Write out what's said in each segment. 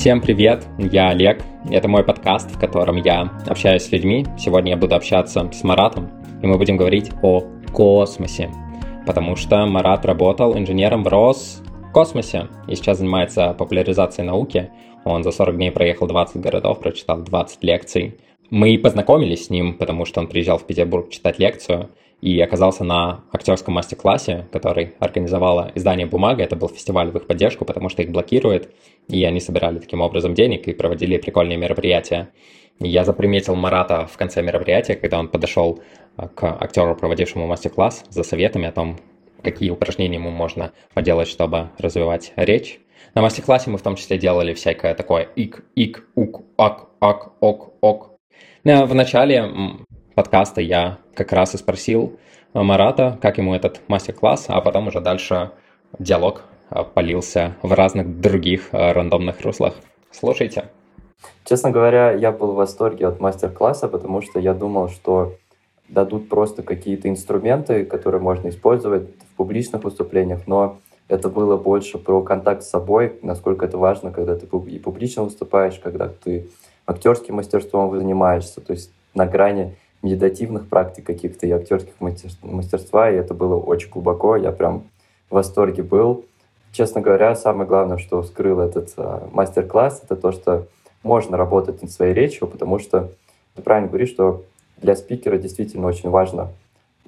Всем привет, я Олег. Это мой подкаст, в котором я общаюсь с людьми. Сегодня я буду общаться с Маратом, и мы будем говорить о космосе. Потому что Марат работал инженером в Роскосмосе и сейчас занимается популяризацией науки. Он за 40 дней проехал 20 городов, прочитал 20 лекций. Мы познакомились с ним, потому что он приезжал в Петербург читать лекцию, и оказался на актерском мастер-классе, который организовало издание «Бумага». Это был фестиваль в их поддержку, потому что их блокирует, и они собирали таким образом денег и проводили прикольные мероприятия. Я заприметил Марата в конце мероприятия, когда он подошел а, к актеру, проводившему мастер-класс, за советами о том, какие упражнения ему можно поделать, чтобы развивать речь. На мастер-классе мы в том числе делали всякое такое ик, ик, ук, ак, ак, ок, ок. Ну, в начале подкаста я как раз и спросил э, Марата, как ему этот мастер-класс, а потом уже дальше диалог э, полился в разных других э, рандомных руслах. Слушайте. Честно говоря, я был в восторге от мастер-класса, потому что я думал, что дадут просто какие-то инструменты, которые можно использовать в публичных выступлениях, но это было больше про контакт с собой, насколько это важно, когда ты и публично выступаешь, когда ты актерским мастерством занимаешься, то есть на грани медитативных практик каких-то и актерских мастерства, и это было очень глубоко, я прям в восторге был. Честно говоря, самое главное, что скрыл этот а, мастер-класс, это то, что можно работать над своей речью, потому что ты правильно говоришь, что для спикера действительно очень важно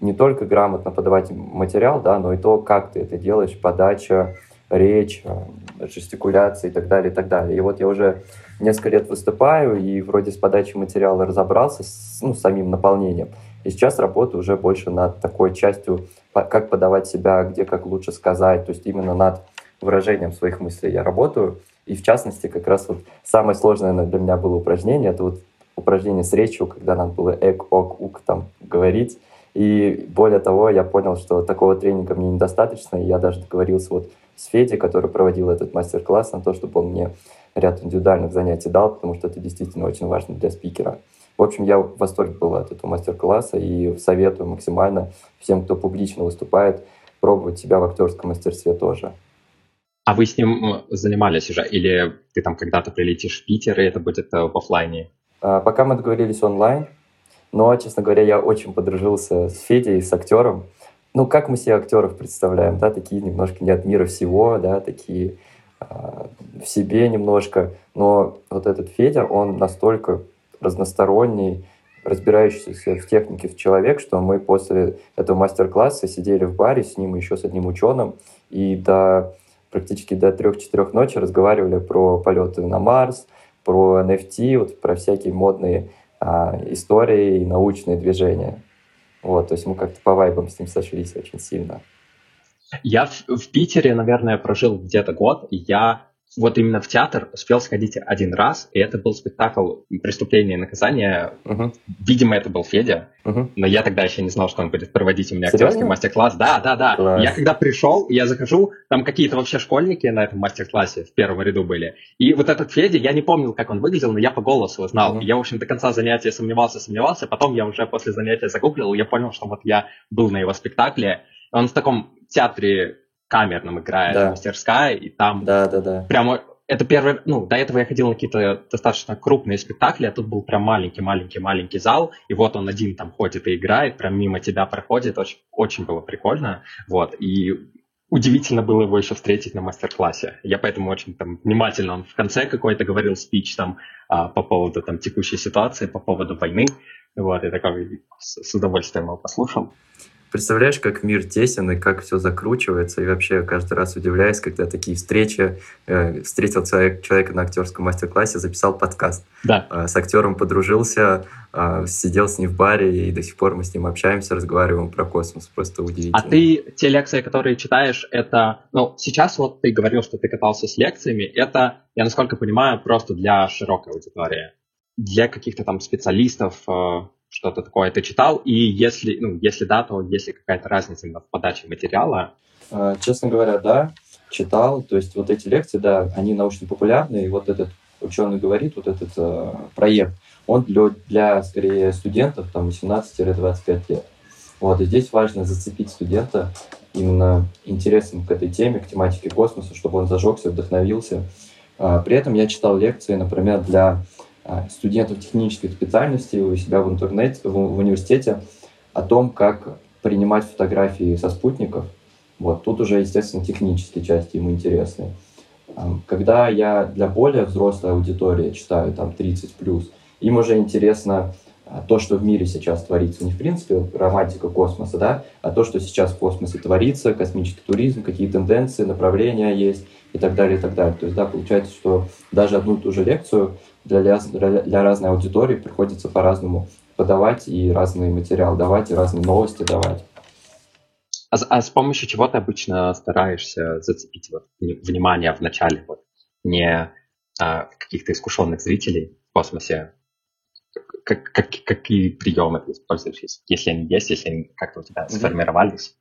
не только грамотно подавать материал, да, но и то, как ты это делаешь, подача, речь, а, жестикуляция и так далее, и так далее. И вот я уже несколько лет выступаю и вроде с подачей материала разобрался с ну, самим наполнением. И сейчас работаю уже больше над такой частью, как подавать себя, где как лучше сказать, то есть именно над выражением своих мыслей я работаю. И в частности, как раз вот самое сложное для меня было упражнение, это вот упражнение с речью, когда надо было эк, ок, ук там говорить. И более того, я понял, что такого тренинга мне недостаточно, и я даже договорился вот с Федей, который проводил этот мастер-класс, на то, чтобы он мне ряд индивидуальных занятий дал, потому что это действительно очень важно для спикера. В общем, я в восторге был от этого мастер-класса и советую максимально всем, кто публично выступает, пробовать себя в актерском мастерстве тоже. А вы с ним занимались уже? Или ты там когда-то прилетишь в Питер, и это будет э, в офлайне? А, пока мы договорились онлайн, но, честно говоря, я очень подружился с Федей, с актером. Ну, как мы себе актеров представляем, да, такие немножко не от мира всего, да, такие в себе немножко. Но вот этот Федя, он настолько разносторонний, разбирающийся в технике в человек, что мы после этого мастер-класса сидели в баре с ним еще с одним ученым и до практически до трех-четырех ночи разговаривали про полеты на Марс, про NFT, вот про всякие модные а, истории и научные движения. Вот, то есть мы как-то по вайбам с ним сошлись очень сильно. Я в, в Питере, наверное, прожил где-то год, и я вот именно в театр успел сходить один раз, и это был спектакль «Преступление и наказание». Uh-huh. Видимо, это был Федя, uh-huh. но я тогда еще не знал, что он будет проводить у меня Серьезно? актерский мастер-класс. Да, да, да. Класс. Я когда пришел, я захожу, там какие-то вообще школьники на этом мастер-классе в первом ряду были. И вот этот Федя, я не помнил, как он выглядел, но я по голосу знал. Uh-huh. Я, в общем, до конца занятия сомневался, сомневался. Потом я уже после занятия загуглил, и я понял, что вот я был на его спектакле. Он в таком театре камерном играет, да. мастерская, и там да, да, да. прямо это первый, ну, до этого я ходил на какие-то достаточно крупные спектакли, а тут был прям маленький-маленький-маленький зал, и вот он один там ходит и играет, прям мимо тебя проходит, очень, очень было прикольно, вот, и удивительно было его еще встретить на мастер-классе. Я поэтому очень там внимательно, он в конце какой-то говорил спич там а, по поводу там текущей ситуации, по поводу войны, вот, и такой с, с удовольствием его послушал. Представляешь, как мир тесен и как все закручивается. И вообще каждый раз удивляюсь, когда такие встречи. Э, встретил человек, человека на актерском мастер-классе, записал подкаст. Да. Э, с актером подружился, э, сидел с ним в баре, и до сих пор мы с ним общаемся, разговариваем про космос. Просто удивительно. А ты те лекции, которые читаешь, это... Ну, сейчас вот ты говорил, что ты катался с лекциями. Это, я насколько понимаю, просто для широкой аудитории. Для каких-то там специалистов, э, что-то такое ты читал? И если, ну, если да, то есть ли какая-то разница именно в подаче материала? А, честно говоря, да, читал. То есть вот эти лекции, да, они научно-популярные. И вот этот ученый говорит, вот этот э, проект, он для, для, скорее, студентов там 18-25 лет. Вот, и здесь важно зацепить студента именно интересом к этой теме, к тематике космоса, чтобы он зажегся, вдохновился. А, при этом я читал лекции, например, для студентов технических специальностей у себя в интернете, в, в университете о том, как принимать фотографии со спутников. Вот, тут уже, естественно, технические части ему интересны. Когда я для более взрослой аудитории читаю, там, 30+, им уже интересно а, то, что в мире сейчас творится. Не в принципе романтика космоса, да, а то, что сейчас в космосе творится, космический туризм, какие тенденции, направления есть и так далее, и так далее. То есть, да, получается, что даже одну и ту же лекцию для, для, для разной аудитории приходится по-разному подавать и разный материал давать, и разные новости давать. А, а с помощью чего ты обычно стараешься зацепить вот, внимание в начале? Вот, не а, каких-то искушенных зрителей в космосе, как, как, какие приемы ты используешь, если они есть, если они как-то у тебя сформировались?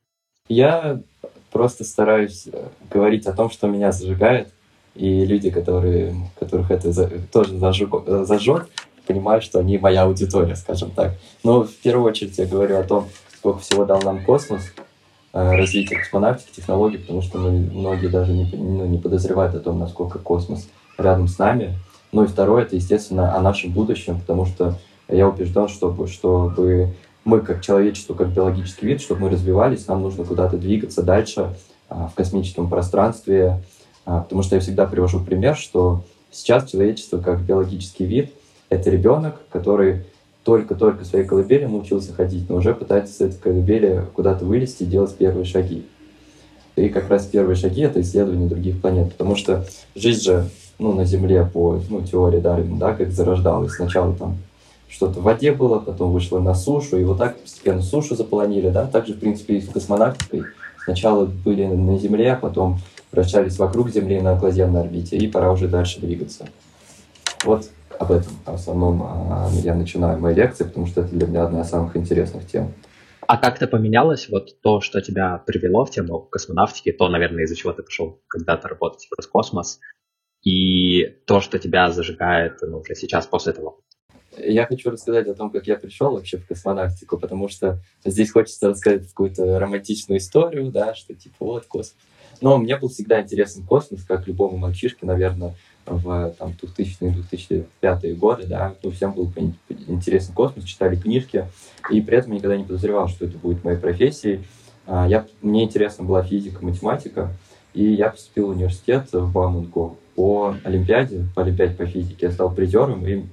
Я просто стараюсь э, говорить о том, что меня зажигает, и люди, которые, которых это тоже зажег, зажжет, понимают, что они моя аудитория, скажем так. Но в первую очередь я говорю о том, сколько всего дал нам космос, э, развитие космонавтики, технологий, потому что мы, многие даже не, ну, не подозревают о том, насколько космос рядом с нами. Ну и второе, это, естественно, о нашем будущем, потому что я убежден, чтобы, чтобы мы, как человечество, как биологический вид, чтобы мы развивались, нам нужно куда-то двигаться дальше а, в космическом пространстве, потому что я всегда привожу пример, что сейчас человечество, как биологический вид, это ребенок, который только-только в своей колыбели научился ходить, но уже пытается с этой колыбели куда-то вылезти и делать первые шаги. И как раз первые шаги — это исследование других планет, потому что жизнь же ну, на Земле по ну, теории Дарвина, да, как зарождалась. Сначала там что-то в воде было, потом вышло на сушу, и вот так постепенно сушу заполонили, да. Также, в принципе, и с космонавтикой. Сначала были на Земле, а потом вращались вокруг Земли на околоземной орбите, и пора уже дальше двигаться. Вот об этом в основном а, я начинаю мои лекции, потому что это для меня одна из самых интересных тем. А как-то поменялось вот то, что тебя привело в тему космонавтики, то, наверное, из-за чего ты пошел когда-то работать в Роскосмос, и то, что тебя зажигает ну, уже сейчас, после этого? Я хочу рассказать о том, как я пришел вообще в космонавтику, потому что здесь хочется рассказать какую-то романтичную историю, да, что типа вот космос. Но мне был всегда интересен космос, как любому мальчишке, наверное, в там, 2000-2005 годы, да, ну, всем был интересен космос, читали книжки, и при этом никогда не подозревал, что это будет моей профессией. А, я, мне интересна была физика, математика, и я поступил в университет в Бауманку по Олимпиаде, по Олимпиаде по физике. Я стал призером, и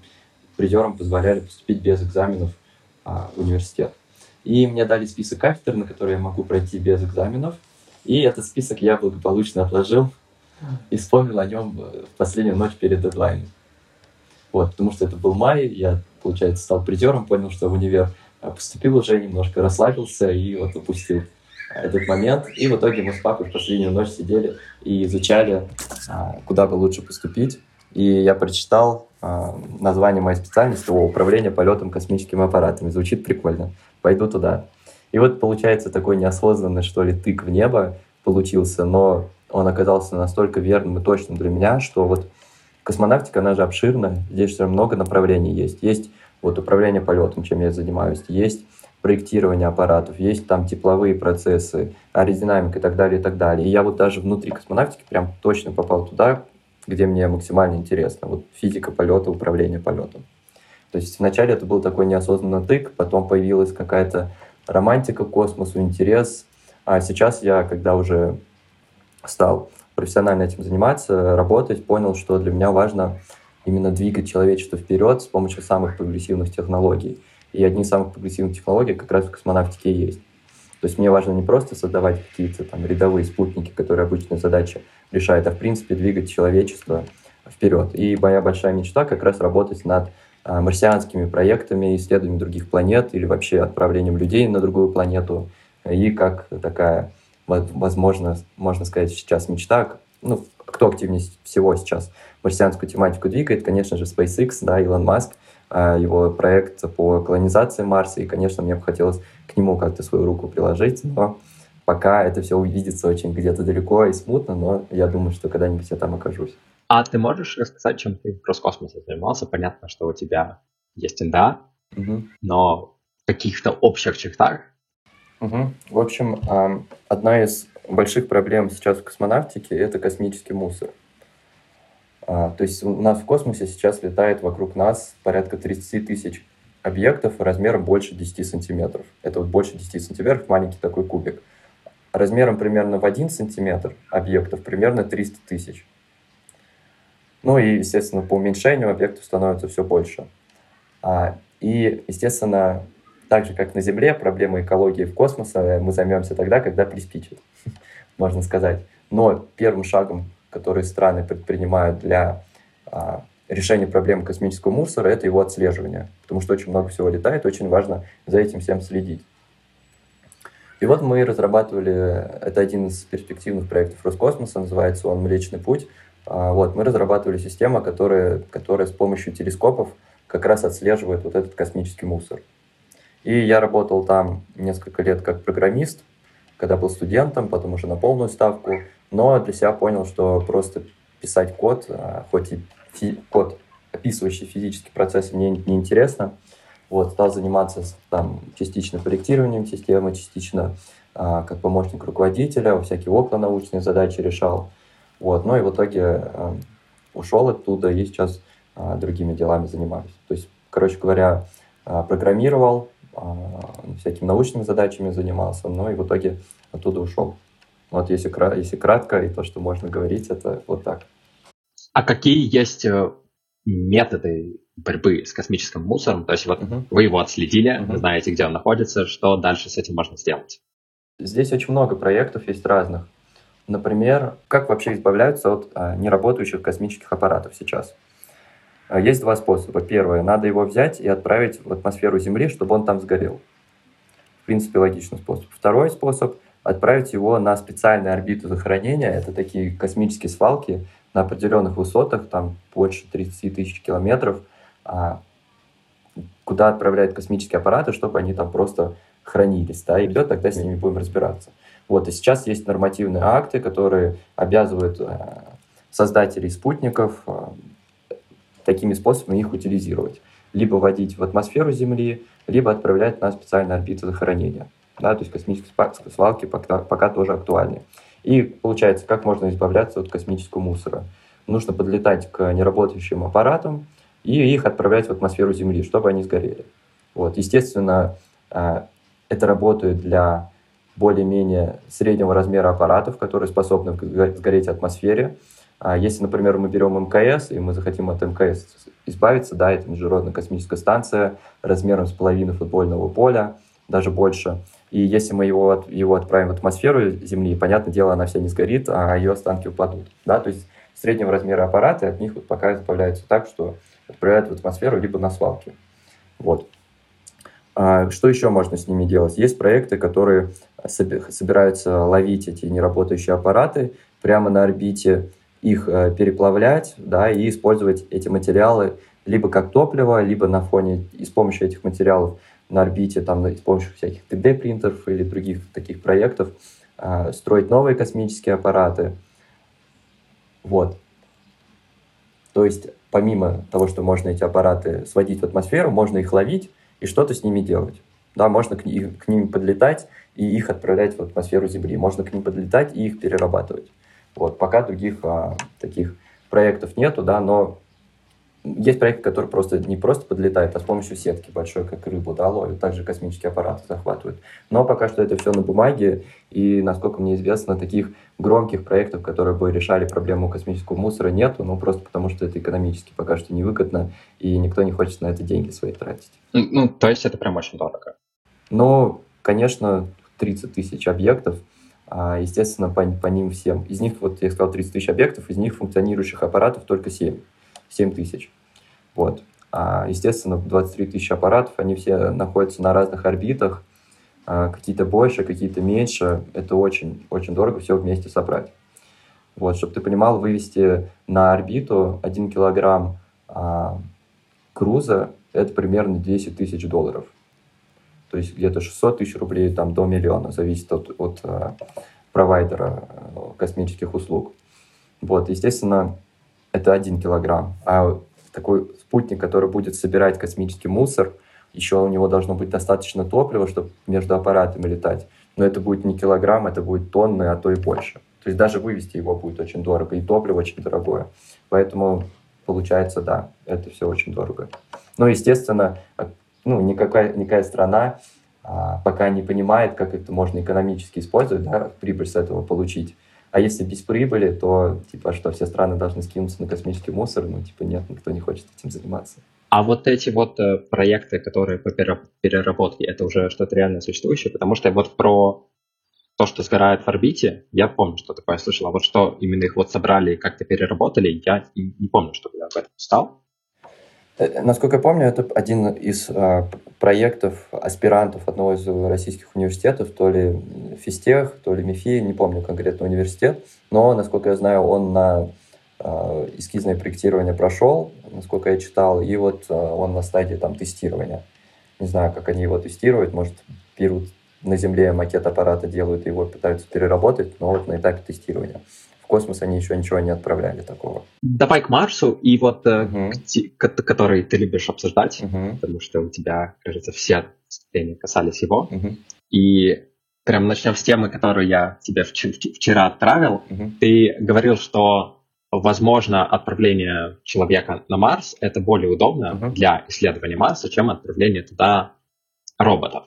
призерам позволяли поступить без экзаменов а, в университет. И мне дали список кафедр, на которые я могу пройти без экзаменов. И этот список я благополучно отложил и вспомнил о нем в последнюю ночь перед дедлайном. Вот, потому что это был май, я, получается, стал призером, понял, что в универ поступил уже, немножко расслабился и вот упустил этот момент. И в итоге мы с папой в последнюю ночь сидели и изучали, а, куда бы лучше поступить. И я прочитал а, название моей специальности о управлении полетом космическими аппаратами. Звучит прикольно. Пойду туда. И вот получается такой неосознанный, что ли, тык в небо получился, но он оказался настолько верным и точным для меня, что вот космонавтика, она же обширная, здесь же много направлений есть. Есть вот управление полетом, чем я занимаюсь, есть проектирование аппаратов, есть там тепловые процессы, аэродинамика и так далее, и так далее. И я вот даже внутри космонавтики прям точно попал туда, где мне максимально интересно. Вот физика полета, управление полетом. То есть вначале это был такой неосознанный тык, потом появилась какая-то романтика к космосу, интерес. А сейчас я, когда уже стал профессионально этим заниматься, работать, понял, что для меня важно именно двигать человечество вперед с помощью самых прогрессивных технологий. И одни из самых прогрессивных технологий как раз в космонавтике есть. То есть мне важно не просто создавать какие-то там рядовые спутники, которые обычная задача решает, а в принципе двигать человечество вперед. И моя большая мечта как раз работать над марсианскими проектами, исследованием других планет или вообще отправлением людей на другую планету. И как такая, возможно, можно сказать, сейчас мечта, ну, кто активнее всего сейчас марсианскую тематику двигает, конечно же, SpaceX, да, Илон Маск, а, его проект по колонизации Марса, и, конечно, мне бы хотелось к нему как-то свою руку приложить, но пока это все увидится очень где-то далеко и смутно, но я думаю, что когда-нибудь я там окажусь. А ты можешь рассказать, чем ты в Роскосмосе занимался? Понятно, что у тебя есть НДА, угу. но в каких-то общих чертах? Угу. В общем, одна из больших проблем сейчас в космонавтике — это космический мусор. А, то есть у нас в космосе сейчас летает вокруг нас порядка 30 тысяч объектов размером больше 10 сантиметров. Это вот больше 10 сантиметров, маленький такой кубик. Размером примерно в 1 сантиметр объектов примерно 300 тысяч. Ну и, естественно, по уменьшению объектов становится все больше. А, и, естественно, так же, как на Земле, проблемы экологии в космосе мы займемся тогда, когда приспичит, можно сказать. Но первым шагом, который страны предпринимают для а, решения проблемы космического мусора, это его отслеживание. Потому что очень много всего летает, очень важно за этим всем следить. И вот мы разрабатывали, это один из перспективных проектов Роскосмоса, называется он «Млечный путь». А, вот, мы разрабатывали систему, которая, которая с помощью телескопов как раз отслеживает вот этот космический мусор. И я работал там несколько лет как программист, когда был студентом, потом уже на полную ставку, но для себя понял, что просто писать код, а, хоть и фи- код, описывающий физические процессы, мне не интересно. Вот, стал заниматься там, частично проектированием системы, частично а, как помощник руководителя, всякие окна научные задачи решал. Вот, ну и в итоге а, ушел оттуда и сейчас а, другими делами занимаюсь. То есть, короче говоря, а, программировал, а, всякими научными задачами занимался, но и в итоге оттуда ушел. Вот если, если кратко, и то, что можно говорить, это вот так. А какие есть э, методы борьбы с космическим мусором? То есть вот uh-huh. вы его отследили, uh-huh. знаете, где он находится, что дальше с этим можно сделать? Здесь очень много проектов есть разных. Например, как вообще избавляются от а, неработающих космических аппаратов сейчас? А, есть два способа. Первое, надо его взять и отправить в атмосферу Земли, чтобы он там сгорел. В принципе, логичный способ. Второй способ – отправить его на специальные орбиты захоронения. Это такие космические свалки на определенных высотах, там больше 30 тысяч километров, а, куда отправляют космические аппараты, чтобы они там просто хранились. Да, и тогда с ними будем разбираться. Вот, и сейчас есть нормативные акты, которые обязывают э, создателей спутников э, такими способами их утилизировать. Либо вводить в атмосферу Земли, либо отправлять на специальные орбиты захоронения. Да, то есть космические свалки пока, пока тоже актуальны. И получается, как можно избавляться от космического мусора? Нужно подлетать к неработающим аппаратам и их отправлять в атмосферу Земли, чтобы они сгорели. Вот. Естественно, а, это работает для более-менее среднего размера аппаратов, которые способны сгореть в атмосфере. А если, например, мы берем МКС, и мы захотим от МКС избавиться, да, это Международная космическая станция размером с половины футбольного поля, даже больше. И если мы его, его отправим в атмосферу Земли, понятное дело, она вся не сгорит, а ее останки упадут. Да? То есть среднего размера аппараты от них вот пока избавляются так, что отправляют в атмосферу либо на свалки. Вот. А что еще можно с ними делать? Есть проекты, которые собираются ловить эти неработающие аппараты прямо на орбите, их э, переплавлять да, и использовать эти материалы либо как топливо, либо на фоне и с помощью этих материалов на орбите, там, с помощью всяких 3D-принтеров или других таких проектов э, строить новые космические аппараты. Вот. То есть, помимо того, что можно эти аппараты сводить в атмосферу, можно их ловить и что-то с ними делать. Да, можно к, к ним подлетать и их отправлять в атмосферу Земли. Можно к ним подлетать и их перерабатывать. Вот, пока других а, таких проектов нету, да, но есть проекты, которые просто не просто подлетают, а с помощью сетки большой, как рыбу, да, ловят, также космические аппараты захватывают. Но пока что это все на бумаге, и, насколько мне известно, таких громких проектов, которые бы решали проблему космического мусора, нету, ну, просто потому что это экономически пока что невыгодно, и никто не хочет на это деньги свои тратить. Ну, то есть это прям очень дорого? Ну, конечно, 30 тысяч объектов – а, естественно, по, по ним всем. Из них, вот я сказал, 30 тысяч объектов, из них функционирующих аппаратов только 7. 7 тысяч. Вот. А, естественно, 23 тысячи аппаратов, они все находятся на разных орбитах, а, какие-то больше, какие-то меньше. Это очень, очень дорого все вместе собрать. Вот, чтобы ты понимал, вывести на орбиту 1 килограмм а, груза – это примерно 10 тысяч долларов то есть где-то 600 тысяч рублей там, до миллиона, зависит от, от э, провайдера э, космических услуг. Вот, естественно, это один килограмм. А такой спутник, который будет собирать космический мусор, еще у него должно быть достаточно топлива, чтобы между аппаратами летать. Но это будет не килограмм, это будет тонны, а то и больше. То есть даже вывести его будет очень дорого, и топливо очень дорогое. Поэтому получается, да, это все очень дорого. Но, естественно, ну, никакая, никакая страна а, пока не понимает, как это можно экономически использовать, да, прибыль с этого получить. А если без прибыли, то типа что, все страны должны скинуться на космический мусор? Ну, типа нет, никто не хочет этим заниматься. А вот эти вот э, проекты, которые по переработке, это уже что-то реально существующее? Потому что вот про то, что сгорает в орбите, я помню, что такое слышал. А вот что именно их вот собрали и как-то переработали, я не помню, чтобы я об этом стал. Э, насколько я помню, это один из а, проектов аспирантов одного из российских университетов, то ли Физтех, то ли МИФИ, не помню конкретно университет, но, насколько я знаю, он на а, эскизное проектирование прошел, насколько я читал, и вот а, он на стадии там тестирования. Не знаю, как они его тестируют, может, берут на Земле макет аппарата делают, его пытаются переработать, но вот на этапе тестирования космос они еще ничего не отправляли такого. Давай к Марсу, и вот угу. к, который ты любишь обсуждать, угу. потому что у тебя, кажется, все состояния касались его. Угу. И прям начнем с темы, которую я тебе вчера отправил. Угу. Ты говорил, что возможно отправление человека на Марс это более удобно угу. для исследования Марса, чем отправление туда роботов.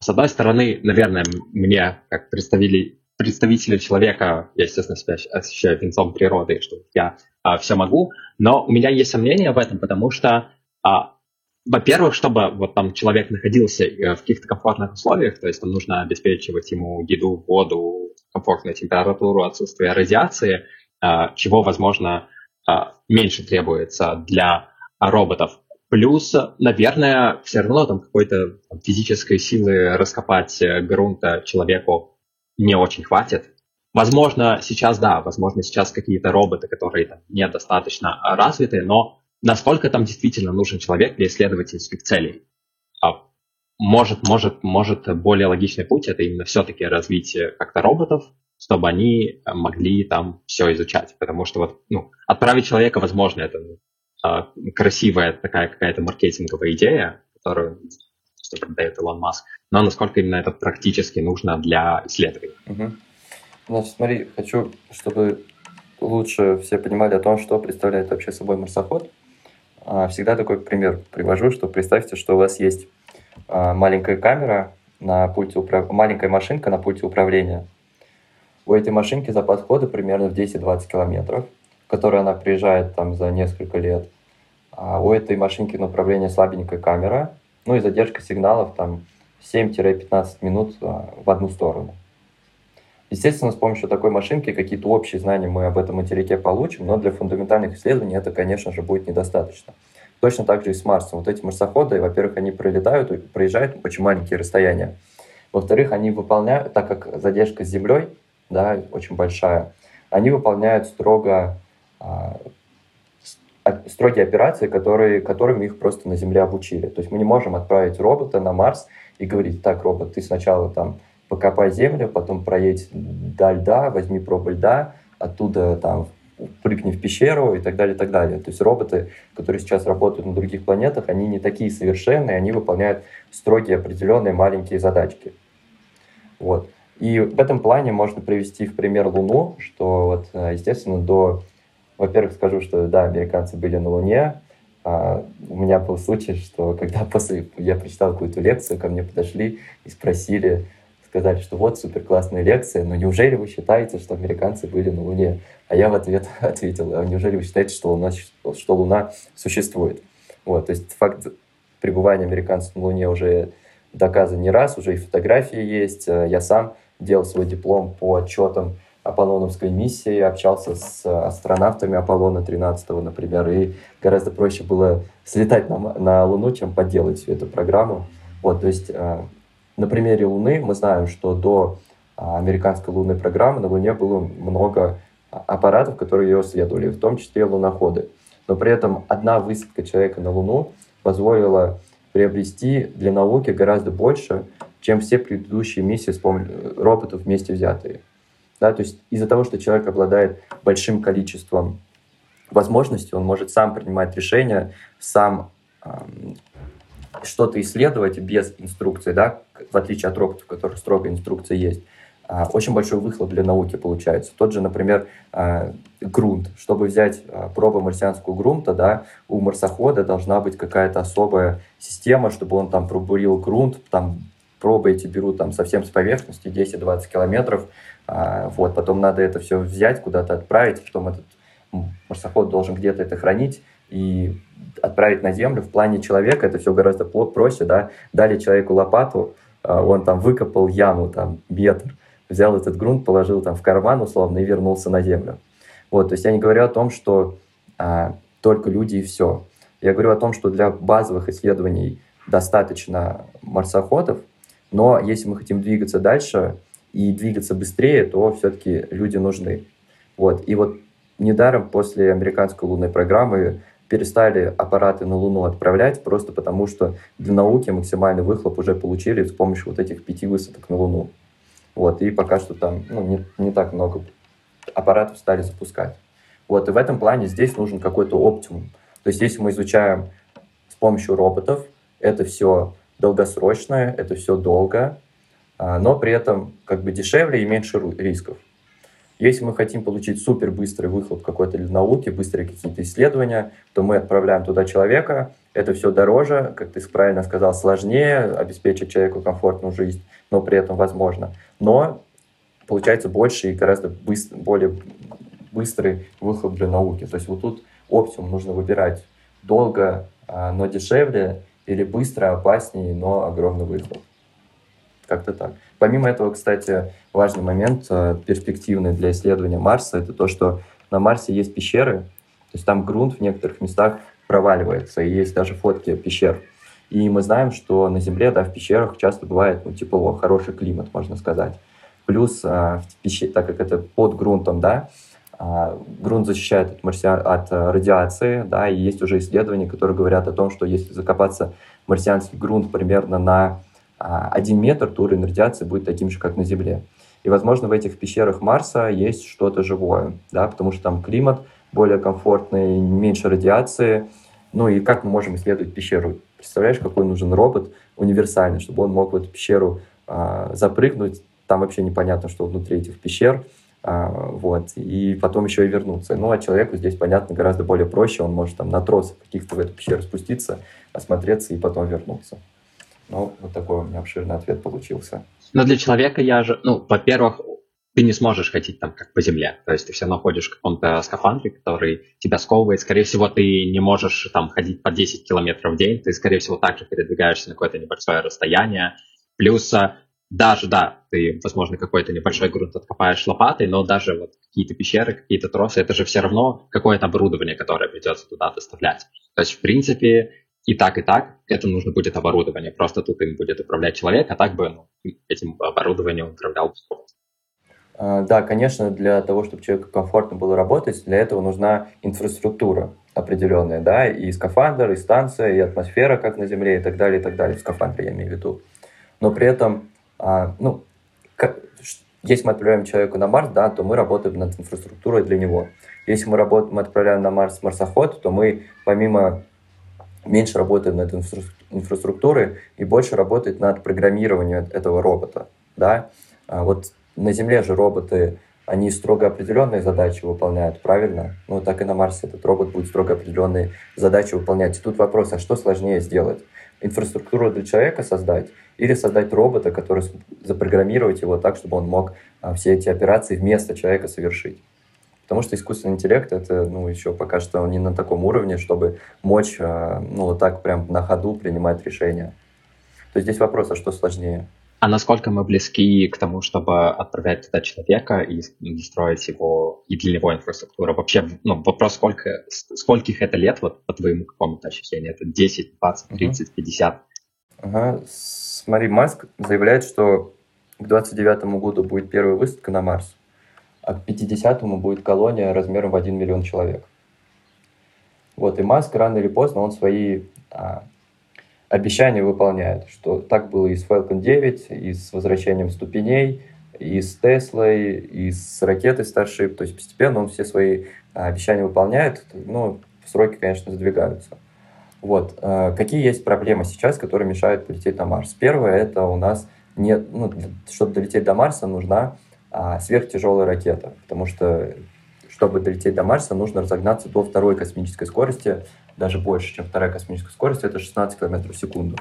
С одной стороны, наверное, мне, как представили, представителя человека, я, естественно, себя ощущаю венцом природы, что я а, все могу, но у меня есть сомнения в этом, потому что, а, во-первых, чтобы вот там человек находился э, в каких-то комфортных условиях, то есть там нужно обеспечивать ему еду, воду, комфортную температуру, отсутствие радиации, а, чего, возможно, а, меньше требуется для роботов. Плюс, наверное, все равно там какой-то физической силы раскопать э, грунта человеку не очень хватит. Возможно, сейчас, да, возможно, сейчас какие-то роботы, которые там, недостаточно развиты, но насколько там действительно нужен человек для исследовательских целей? А может, может, может, более логичный путь это именно все-таки развитие как-то роботов, чтобы они могли там все изучать. Потому что вот, ну, отправить человека, возможно, это ну, красивая такая какая-то маркетинговая идея, которую что продает Илон Маск, но насколько именно это практически нужно для исследований. Угу. Значит, смотри, хочу, чтобы лучше все понимали о том, что представляет вообще собой марсоход. А, всегда такой пример привожу, что представьте, что у вас есть а, маленькая камера на пульте управ... маленькая машинка на пульте управления. У этой машинки запас хода примерно в 10-20 километров, в который она приезжает там за несколько лет. А у этой машинки на управление слабенькая камера, ну и задержка сигналов там 7-15 минут а, в одну сторону. Естественно, с помощью такой машинки какие-то общие знания мы об этом материке получим, но для фундаментальных исследований это, конечно же, будет недостаточно. Точно так же и с Марсом. Вот эти марсоходы, во-первых, они пролетают, проезжают очень маленькие расстояния. Во-вторых, они выполняют, так как задержка с Землей, да, очень большая, они выполняют строго а, строгие операции, которые, которыми их просто на Земле обучили. То есть мы не можем отправить робота на Марс и говорить, так, робот, ты сначала там покопай Землю, потом проедь до льда, возьми пробу льда, оттуда там прыгни в пещеру и так далее, и так далее. То есть роботы, которые сейчас работают на других планетах, они не такие совершенные, они выполняют строгие определенные маленькие задачки. Вот. И в этом плане можно привести в пример Луну, что вот, естественно, до во-первых, скажу, что да, американцы были на Луне. А, у меня был случай, что когда после я прочитал какую-то лекцию, ко мне подошли и спросили, сказали, что вот супер классная лекция, но неужели вы считаете, что американцы были на Луне? А я в ответ ответил, а неужели вы считаете, что Луна, что Луна существует? Вот, то есть факт пребывания американцев на Луне уже доказан не раз, уже и фотографии есть. Я сам делал свой диплом по отчетам Аполлоновской миссии, общался с астронавтами Аполлона 13, например, и гораздо проще было слетать на, на Луну, чем подделать всю эту программу. Вот, то есть э, на примере Луны мы знаем, что до э, американской лунной программы на Луне было много аппаратов, которые ее исследовали, в том числе луноходы. Но при этом одна высадка человека на Луну позволила приобрести для науки гораздо больше, чем все предыдущие миссии с помощью роботов вместе взятые. Да, то есть из-за того, что человек обладает большим количеством возможностей, он может сам принимать решения, сам эм, что-то исследовать без инструкции, да, в отличие от роботов, у которых строгая инструкция есть. а, очень большой выхлоп для науки получается. Тот же, например, а, грунт. Чтобы взять а, пробу марсианского грунта, да, у марсохода должна быть какая-то особая система, чтобы он там пробурил грунт, там пробы эти берут там совсем с поверхности, 10-20 километров, вот, потом надо это все взять, куда-то отправить, потом этот марсоход должен где-то это хранить и отправить на Землю. В плане человека это все гораздо проще, да, дали человеку лопату, он там выкопал яму, там, метр, взял этот грунт, положил там в карман условно и вернулся на землю. Вот, то есть я не говорю о том, что а, только люди и все. Я говорю о том, что для базовых исследований достаточно марсоходов, но если мы хотим двигаться дальше и двигаться быстрее, то все-таки люди нужны. Вот. И вот недаром после американской лунной программы перестали аппараты на Луну отправлять, просто потому что для науки максимальный выхлоп уже получили с помощью вот этих пяти высадок на Луну. Вот, и пока что там ну, не, не так много аппаратов стали запускать. Вот, и в этом плане здесь нужен какой-то оптимум. То есть если мы изучаем с помощью роботов, это все долгосрочное, это все долго, но при этом как бы дешевле и меньше рисков. Если мы хотим получить супер быстрый выхлоп какой-то для науки, быстрые какие-то исследования, то мы отправляем туда человека, это все дороже, как ты правильно сказал, сложнее обеспечить человеку комфортную жизнь, но при этом возможно. Но получается больше и гораздо быстр, более быстрый выхлоп для науки. То есть вот тут оптимум нужно выбирать долго, а, но дешевле, или быстро, опаснее, но огромный выхлоп. Как-то так. Помимо этого, кстати, важный момент, а, перспективный для исследования Марса, это то, что на Марсе есть пещеры, то есть там грунт в некоторых местах проваливается, и есть даже фотки пещер. И мы знаем, что на Земле, да, в пещерах часто бывает, ну, тепло, хороший климат, можно сказать. Плюс, а, в пещере, так как это под грунтом, да, а, грунт защищает от, марси... от радиации, да, и есть уже исследования, которые говорят о том, что если закопаться марсианский грунт примерно на один метр, то уровень радиации будет таким же, как на Земле. И, возможно, в этих пещерах Марса есть что-то живое, да, потому что там климат более комфортный, меньше радиации. Ну и как мы можем исследовать пещеру? Представляешь, какой нужен робот универсальный, чтобы он мог в эту пещеру а, запрыгнуть, там вообще непонятно, что внутри этих пещер, а, вот, и потом еще и вернуться. Ну, а человеку здесь, понятно, гораздо более проще, он может там на тросах каких-то в эту пещеру спуститься, осмотреться и потом вернуться. Ну, вот такой у меня обширный ответ получился. Но для человека я же, ну, во-первых, ты не сможешь ходить там как по земле. То есть ты все находишь в каком-то скафандре, который тебя сковывает. Скорее всего, ты не можешь там ходить по 10 километров в день. Ты, скорее всего, также передвигаешься на какое-то небольшое расстояние. Плюс а, даже, да, ты, возможно, какой-то небольшой грунт откопаешь лопатой, но даже вот какие-то пещеры, какие-то тросы, это же все равно какое-то оборудование, которое придется туда доставлять. То есть, в принципе, и так, и так это нужно будет оборудование. Просто тут им будет управлять человек, а так бы ну, этим оборудованием управлял робот. А, да, конечно, для того, чтобы человеку комфортно было работать, для этого нужна инфраструктура определенная, да, и скафандр, и станция, и атмосфера, как на Земле, и так далее, и так далее. В скафандре я имею в виду. Но при этом, а, ну, если мы отправляем человека на Марс, да, то мы работаем над инфраструктурой для него. Если мы, работаем, мы отправляем на Марс марсоход, то мы помимо меньше работаем над инфраструктурой и больше работает над программированием этого робота, да. А вот на Земле же роботы, они строго определенные задачи выполняют, правильно? Ну, так и на Марсе этот робот будет строго определенные задачи выполнять. И тут вопрос, а что сложнее сделать? Инфраструктуру для человека создать или создать робота, который запрограммировать его так, чтобы он мог а, все эти операции вместо человека совершить? Потому что искусственный интеллект это, ну, еще пока что не на таком уровне, чтобы мочь, а, ну, вот так прям на ходу принимать решения. То есть здесь вопрос, а что сложнее? А насколько мы близки к тому, чтобы отправлять туда человека и, строить его и для него инфраструктуру? Вообще, ну, вопрос, сколько, скольких это лет, вот по твоему какому-то ощущению? Это 10, 20, 30, 50? Ага. Смотри, Маск заявляет, что к 29 году будет первая высадка на Марс, а к 50-му будет колония размером в 1 миллион человек. Вот, и Маск рано или поздно, он свои а, обещания выполняет, что так было и с Falcon 9, и с возвращением ступеней, и с Теслой, и с ракетой Starship. То есть постепенно он все свои а, обещания выполняет, но сроки, конечно, сдвигаются. Вот. А, какие есть проблемы сейчас, которые мешают полететь на Марс? Первое – это у нас не, ну, чтобы долететь до Марса, нужна а, сверхтяжелая ракета, потому что чтобы долететь до Марса, нужно разогнаться до второй космической скорости, даже больше, чем вторая космическая скорость, это 16 км в секунду.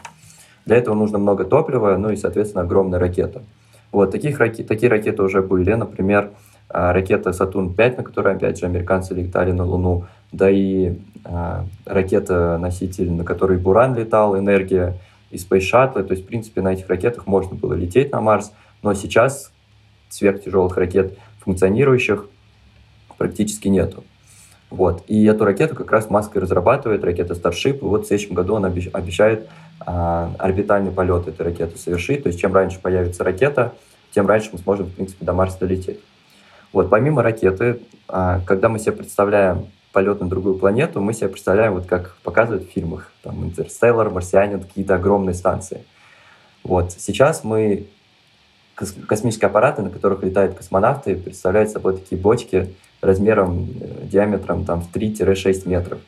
Для этого нужно много топлива, ну и, соответственно, огромная ракета. Вот, таких, такие ракеты уже были, например, а, ракета «Сатурн-5», на которой, опять же, американцы летали на Луну, да и э, ракета-носитель, на которой «Буран» летал, «Энергия», и Space Shuttle, то есть, в принципе, на этих ракетах можно было лететь на Марс, но сейчас сверхтяжелых ракет функционирующих практически нету. Вот. И эту ракету как раз Маск и разрабатывает, ракета Starship. И вот в следующем году он обещает а, орбитальный полет этой ракеты совершить. То есть чем раньше появится ракета, тем раньше мы сможем, в принципе, до Марса долететь. Вот, помимо ракеты, а, когда мы себе представляем полет на другую планету, мы себе представляем, вот как показывают в фильмах, там, Интерстеллар, Марсианин, какие-то огромные станции. Вот, сейчас мы космические аппараты, на которых летают космонавты, представляют собой такие бочки размером, э, диаметром там, в 3-6 метров.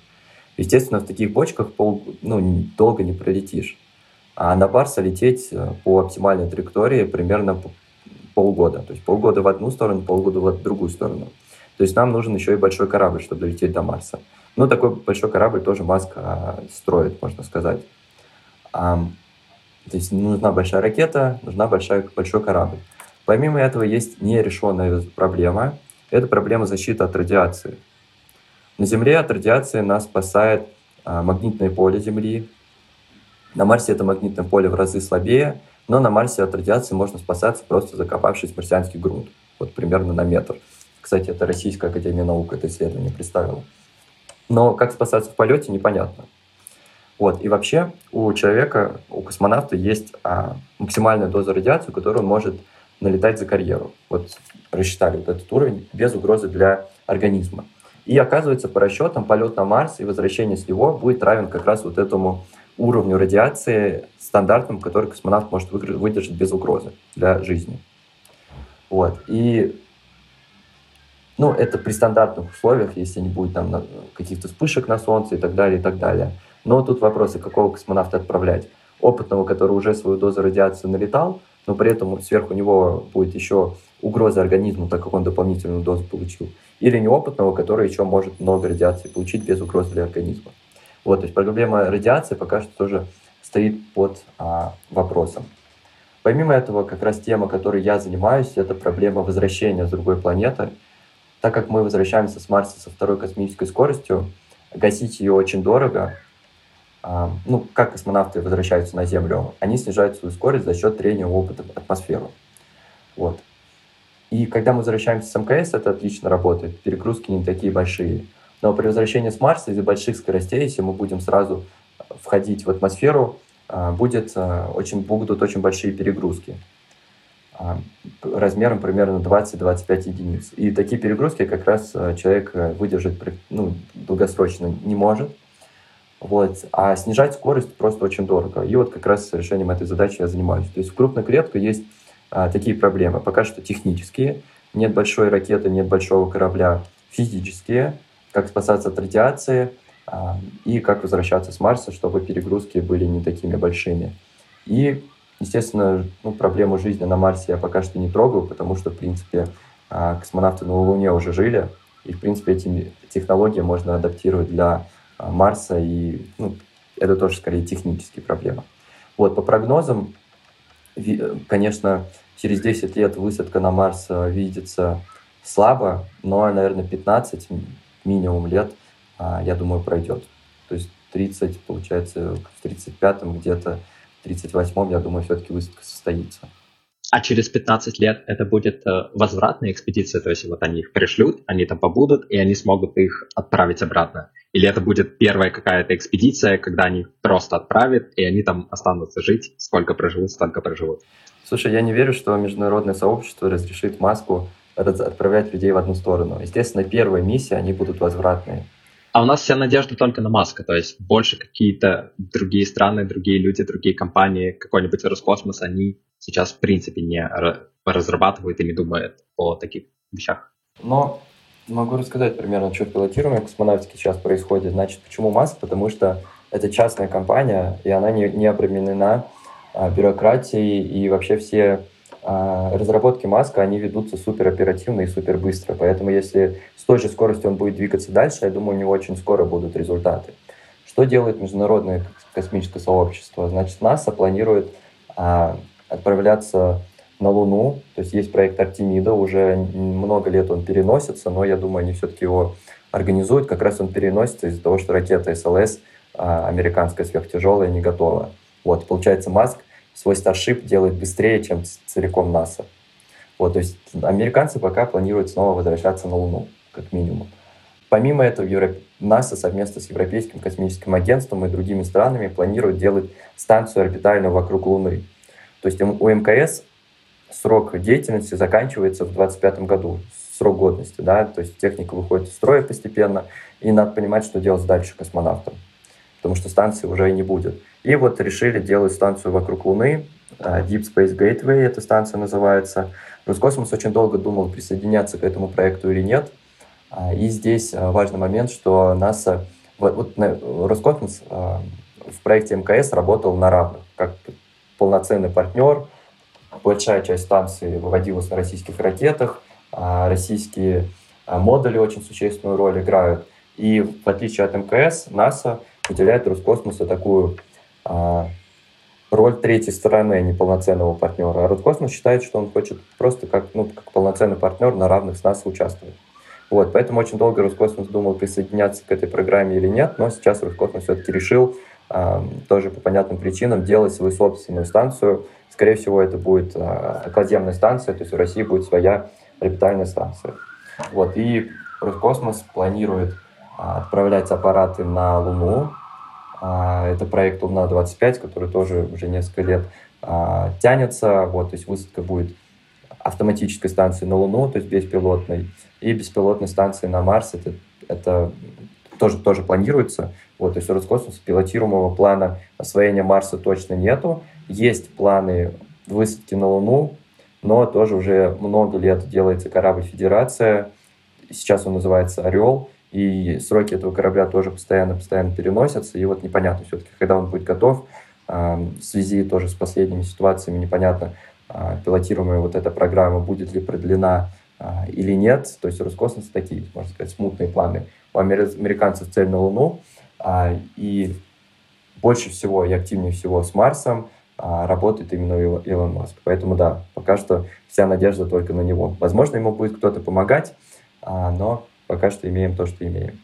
Естественно, в таких бочках пол, ну, долго не пролетишь. А на Барса лететь э, по оптимальной траектории примерно полгода. То есть полгода в одну сторону, полгода в другую сторону. То есть нам нужен еще и большой корабль, чтобы долететь до Марса. Ну, такой большой корабль тоже Маск а, строит, можно сказать. То есть нужна большая ракета, нужна большая, большой корабль. Помимо этого есть нерешенная проблема. Это проблема защиты от радиации. На Земле от радиации нас спасает а, магнитное поле Земли. На Марсе это магнитное поле в разы слабее, но на Марсе от радиации можно спасаться, просто закопавшись в марсианский грунт. Вот примерно на метр. Кстати, это Российская Академия Наук это исследование представила. Но как спасаться в полете, непонятно. Вот. И вообще у человека, у космонавта есть а, максимальная доза радиации, которую он может налетать за карьеру. Вот рассчитали вот этот уровень без угрозы для организма. И оказывается, по расчетам, полет на Марс и возвращение с него будет равен как раз вот этому уровню радиации стандартным, который космонавт может выдержать без угрозы для жизни. Вот. И ну, это при стандартных условиях, если не будет там каких-то вспышек на Солнце и так далее, и так далее. Но тут вопросы, какого космонавта отправлять. Опытного, который уже свою дозу радиации налетал, но при этом сверху него будет еще угроза организму, так как он дополнительную дозу получил. Или неопытного, который еще может много радиации получить без угрозы для организма. Вот, то есть проблема радиации пока что тоже стоит под а, вопросом. Помимо этого, как раз тема, которой я занимаюсь, это проблема возвращения с другой планеты. Так как мы возвращаемся с Марса со второй космической скоростью, гасить ее очень дорого, ну, как космонавты возвращаются на Землю, они снижают свою скорость за счет трения опыта в атмосферу. Вот. И когда мы возвращаемся с МКС, это отлично работает, перегрузки не такие большие. Но при возвращении с Марса из-за больших скоростей, если мы будем сразу входить в атмосферу, а, будет а, очень, будут очень большие перегрузки размером примерно 20-25 единиц. И такие перегрузки как раз человек выдержать ну, долгосрочно не может. Вот. А снижать скорость просто очень дорого. И вот как раз с решением этой задачи я занимаюсь. То есть в крупной клетке есть а, такие проблемы. Пока что технические. Нет большой ракеты, нет большого корабля. Физические. Как спасаться от радиации а, и как возвращаться с Марса, чтобы перегрузки были не такими большими. И, естественно, ну, проблему жизни на Марсе я пока что не трогаю, потому что, в принципе, а, космонавты на Луне уже жили. И, в принципе, эти технологии можно адаптировать для Марса, и ну, это тоже скорее технические проблемы. Вот, по прогнозам, конечно, через 10 лет высадка на Марс а, видится слабо, но, наверное, 15 минимум лет, а, я думаю, пройдет. То есть 30, получается, в 35-м где-то, в 38-м, я думаю, все-таки высадка состоится. А через 15 лет это будет э, возвратная экспедиция, то есть вот они их пришлют, они там побудут, и они смогут их отправить обратно. Или это будет первая какая-то экспедиция, когда они просто отправят, и они там останутся жить, сколько проживут, столько проживут. Слушай, я не верю, что международное сообщество разрешит Маску отправлять людей в одну сторону. Естественно, первые миссии, они будут возвратные. А у нас вся надежда только на Маска, то есть больше какие-то другие страны, другие люди, другие компании, какой-нибудь Роскосмос, они сейчас в принципе не разрабатывают и не думают о таких вещах. Но Могу рассказать примерно, что в пилотируемой космонавтике сейчас происходит. Значит, почему Маск? Потому что это частная компания, и она не, не обременена а, бюрократией, и вообще все а, разработки Маска, они ведутся супер оперативно и супер быстро. Поэтому если с той же скоростью он будет двигаться дальше, я думаю, у него очень скоро будут результаты. Что делает международное космическое сообщество? Значит, НАСА планирует а, отправляться на Луну. То есть есть проект Артемида, уже много лет он переносится, но я думаю, они все-таки его организуют. Как раз он переносится из-за того, что ракета СЛС а, американская сверхтяжелая не готова. Вот, получается, Маск свой Starship делает быстрее, чем целиком НАСА. Вот, то есть американцы пока планируют снова возвращаться на Луну, как минимум. Помимо этого, Европ... НАСА совместно с Европейским космическим агентством и другими странами планирует делать станцию орбитальную вокруг Луны. То есть у МКС срок деятельности заканчивается в 2025 году, срок годности, да, то есть техника выходит из строя постепенно, и надо понимать, что делать дальше космонавтам, потому что станции уже и не будет. И вот решили делать станцию вокруг Луны, а, Deep Space Gateway эта станция называется. Роскосмос очень долго думал, присоединяться к этому проекту или нет. А, и здесь а, важный момент, что НАСА, вот, вот Роскосмос в проекте МКС работал на равных, как полноценный партнер. Большая часть станции выводилась на российских ракетах, российские модули очень существенную роль играют. И в отличие от МКС, НАСА уделяет Роскосмосу такую а, роль третьей стороны, а не полноценного партнера. А Роскосмос считает, что он хочет просто как, ну, как полноценный партнер на равных с нас участвовать. Вот, поэтому очень долго Роскосмос думал, присоединяться к этой программе или нет, но сейчас Роскосмос все-таки решил, э, тоже по понятным причинам, делать свою собственную станцию. Скорее всего, это будет э, околоземная станция, то есть в России будет своя орбитальная станция. Вот, и Роскосмос планирует э, отправлять аппараты на Луну, а, это проект «Луна-25», который тоже уже несколько лет а, тянется. Вот, то есть высадка будет автоматической станции на Луну, то есть беспилотной, и беспилотной станции на Марс. Это, это тоже, тоже планируется. Вот, то есть у Роскосмоса пилотируемого плана освоения Марса точно нету. Есть планы высадки на Луну, но тоже уже много лет делается корабль «Федерация». Сейчас он называется «Орел» и сроки этого корабля тоже постоянно-постоянно переносятся, и вот непонятно все-таки, когда он будет готов, в связи тоже с последними ситуациями непонятно, а, пилотируемая вот эта программа будет ли продлена а, или нет. То есть у такие, можно сказать, смутные планы. У американцев цель на Луну, а, и больше всего и активнее всего с Марсом работает именно Илон Маск. Поэтому да, пока что вся надежда только на него. Возможно, ему будет кто-то помогать, но пока что имеем то, что имеем.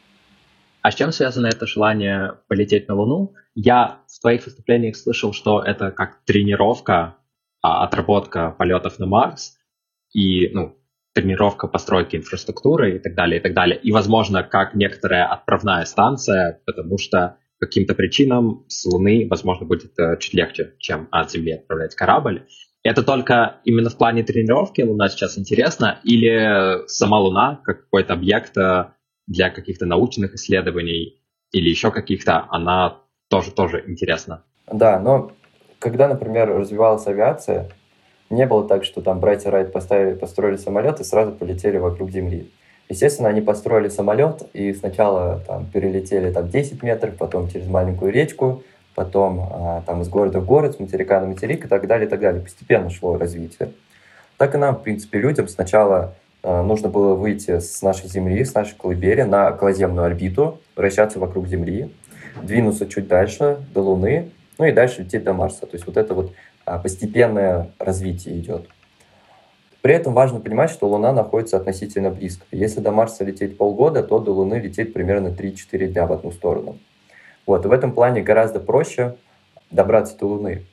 А с чем связано это желание полететь на Луну? Я в твоих выступлениях слышал, что это как тренировка, а, отработка полетов на Марс и ну, тренировка постройки инфраструктуры и так далее, и так далее. И, возможно, как некоторая отправная станция, потому что каким-то причинам с Луны, возможно, будет э, чуть легче, чем от Земли отправлять корабль. Это только именно в плане тренировки Луна сейчас интересна, или сама Луна как какой-то объект э, для каких-то научных исследований или еще каких-то, она тоже, тоже интересна? Да, но когда, например, развивалась авиация, не было так, что там братья Райт поставили, построили самолет и сразу полетели вокруг Земли. Естественно, они построили самолет и сначала там перелетели там 10 метров, потом через маленькую речку, потом а, там из города в город, с материка на материк и так далее, и так далее. Постепенно шло развитие. Так и нам, в принципе, людям сначала а, нужно было выйти с нашей Земли, с нашей колыбели на околоземную орбиту, вращаться вокруг Земли, двинуться чуть дальше, до Луны, ну и дальше лететь до Марса. То есть вот это вот а, постепенное развитие идет. При этом важно понимать, что Луна находится относительно близко. Если до Марса лететь полгода, то до Луны лететь примерно 3-4 дня в одну сторону. Вот, в этом плане гораздо проще добраться до Луны.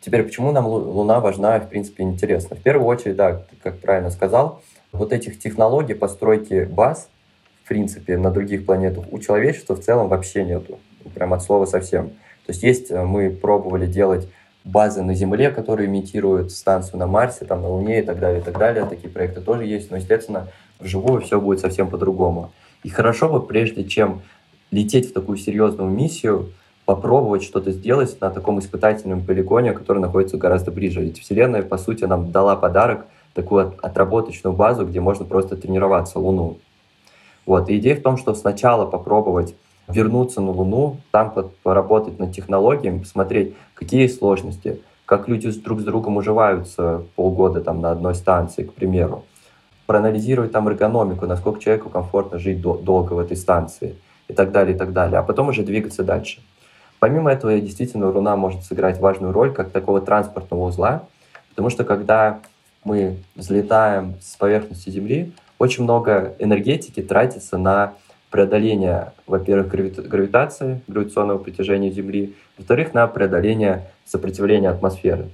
Теперь, почему нам Луна важна и, в принципе, интересна? В первую очередь, да, как правильно сказал, вот этих технологий постройки баз, в принципе, на других планетах у человечества в целом вообще нету. Прям от слова совсем. То есть есть, э, мы пробовали делать базы на Земле, которые имитируют станцию на Марсе, там, на Луне и так далее, и так далее. Такие проекты тоже есть, но, естественно, вживую все будет совсем по-другому. И хорошо бы, прежде чем лететь в такую серьезную миссию, попробовать что-то сделать на таком испытательном полигоне, который находится гораздо ближе. Ведь Вселенная, по сути, нам дала подарок, такую отработочную базу, где можно просто тренироваться Луну. Вот. И идея в том, что сначала попробовать вернуться на Луну, там поработать над технологиями, посмотреть, какие сложности, как люди друг с другом уживаются полгода там на одной станции, к примеру, проанализировать там эргономику, насколько человеку комфортно жить до, долго в этой станции и так далее, и так далее, а потом уже двигаться дальше. Помимо этого, действительно, Луна может сыграть важную роль как такого транспортного узла, потому что когда мы взлетаем с поверхности Земли, очень много энергетики тратится на преодоление, во-первых, гравитации, гравитационного притяжения Земли, во-вторых, на преодоление сопротивления атмосферы.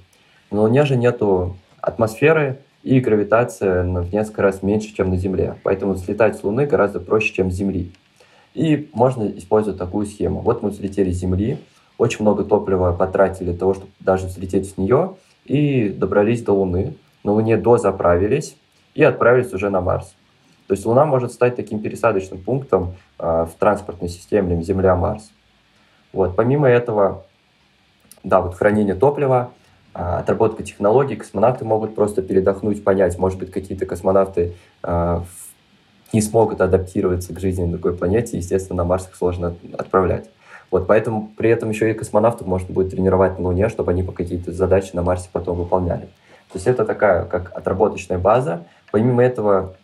На Луне же нету атмосферы, и гравитация в несколько раз меньше, чем на Земле. Поэтому взлетать с Луны гораздо проще, чем с Земли. И можно использовать такую схему. Вот мы взлетели с Земли, очень много топлива потратили для того, чтобы даже взлететь с нее, и добрались до Луны. На Луне дозаправились и отправились уже на Марс. То есть Луна может стать таким пересадочным пунктом э, в транспортной системе Земля-Марс. Вот. Помимо этого, да, вот хранение топлива, э, отработка технологий, космонавты могут просто передохнуть, понять, может быть, какие-то космонавты э, не смогут адаптироваться к жизни на другой планете, естественно, на Марс их сложно отправлять. Вот, поэтому при этом еще и космонавтов можно будет тренировать на Луне, чтобы они по какие-то задачи на Марсе потом выполняли. То есть это такая как отработочная база. Помимо этого,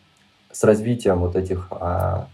с развитием вот этих а,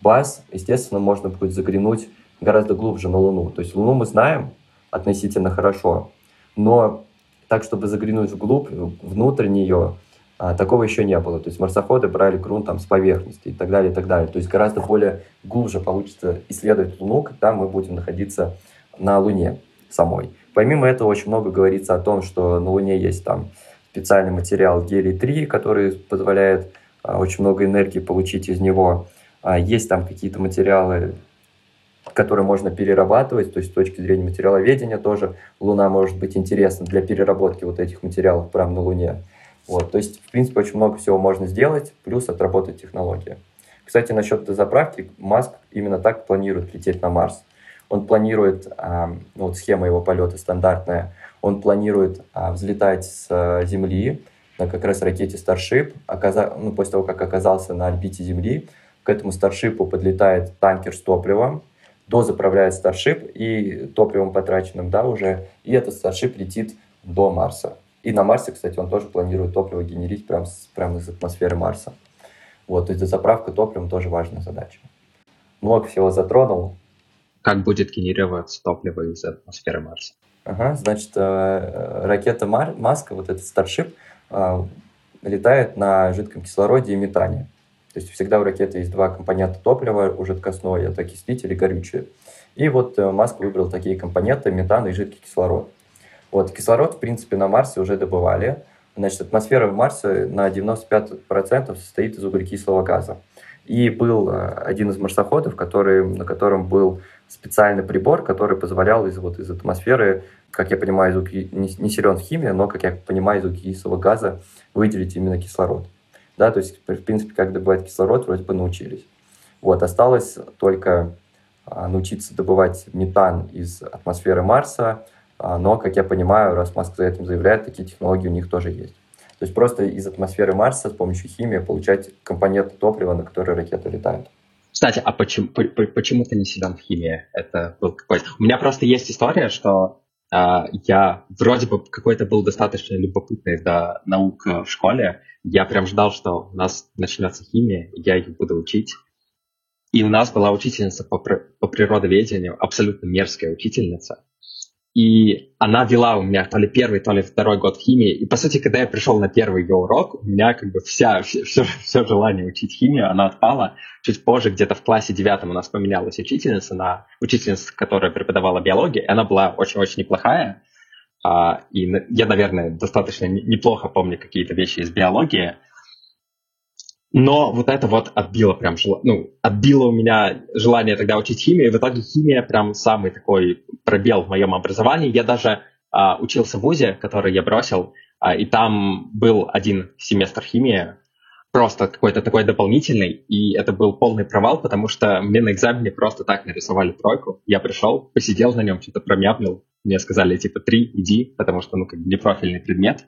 баз, естественно, можно будет заглянуть гораздо глубже на Луну. То есть Луну мы знаем относительно хорошо, но так, чтобы заглянуть вглубь, внутрь нее, а, такого еще не было. То есть марсоходы брали грунт там с поверхности и так далее, и так далее. То есть гораздо более глубже получится исследовать Луну, когда мы будем находиться на Луне самой. Помимо этого очень много говорится о том, что на Луне есть там специальный материал гелий-3, который позволяет очень много энергии получить из него. А, есть там какие-то материалы, которые можно перерабатывать, то есть с точки зрения материаловедения тоже Луна может быть интересна для переработки вот этих материалов прямо на Луне. Вот, то есть, в принципе, очень много всего можно сделать, плюс отработать технологии. Кстати, насчет заправки, Маск именно так планирует лететь на Марс. Он планирует, ну, вот схема его полета стандартная, он планирует взлетать с Земли, на как раз ракете Starship, оказа... ну, после того, как оказался на орбите Земли, к этому Старшипу подлетает танкер с топливом, дозаправляет Starship и топливом потраченным, да, уже, и этот Starship летит до Марса. И на Марсе, кстати, он тоже планирует топливо генерить прямо, с, прямо из атмосферы Марса. Вот, то есть заправка топливом тоже важная задача. Много всего затронул. Как будет генерироваться топливо из атмосферы Марса? Ага, значит, э, ракета Мар- Маска, вот этот а, летает на жидком кислороде и метане. То есть всегда у ракеты есть два компонента топлива, у жидкостное, это окислитель и горючее. И вот э, Маск выбрал такие компоненты, метан и жидкий кислород. Вот, кислород, в принципе, на Марсе уже добывали. Значит, атмосфера Марса на 95% состоит из углекислого газа. И был э, один из марсоходов, который, на котором был специальный прибор, который позволял из, вот, из атмосферы, как я понимаю, из уки... не, не силен в химии, но, как я понимаю, из углекислого газа выделить именно кислород. Да, то есть, в принципе, как добывать кислород, вроде бы научились. Вот, осталось только а, научиться добывать метан из атмосферы Марса, а, но, как я понимаю, раз Маск за этим заявляет, такие технологии у них тоже есть. То есть просто из атмосферы Марса с помощью химии получать компоненты топлива, на которые ракеты летают. Кстати, а почему, почему ты не силен в химии? Это был какой-то... У меня просто есть история, что э, я вроде бы какой-то был достаточно любопытный до наук в школе. Я прям ждал, что у нас начнется химия, я ее буду учить. И у нас была учительница по, по природоведению, абсолютно мерзкая учительница. И она вела у меня то ли первый, то ли второй год химии. И, по сути, когда я пришел на первый ее урок, у меня как бы вся, все, все, все желание учить химию, она отпала. Чуть позже, где-то в классе девятом у нас поменялась учительница на учительница, которая преподавала биологию. И она была очень-очень неплохая. А, и я, наверное, достаточно неплохо помню какие-то вещи из биологии. Но вот это вот отбило прям, ну, отбило у меня желание тогда учить химию, и в итоге химия прям самый такой пробел в моем образовании. Я даже а, учился в ВУЗе, который я бросил, а, и там был один семестр химии, просто какой-то такой дополнительный, и это был полный провал, потому что мне на экзамене просто так нарисовали тройку. Я пришел, посидел на нем, что-то промямлил, мне сказали, типа, три, иди, потому что, ну, как бы непрофильный предмет.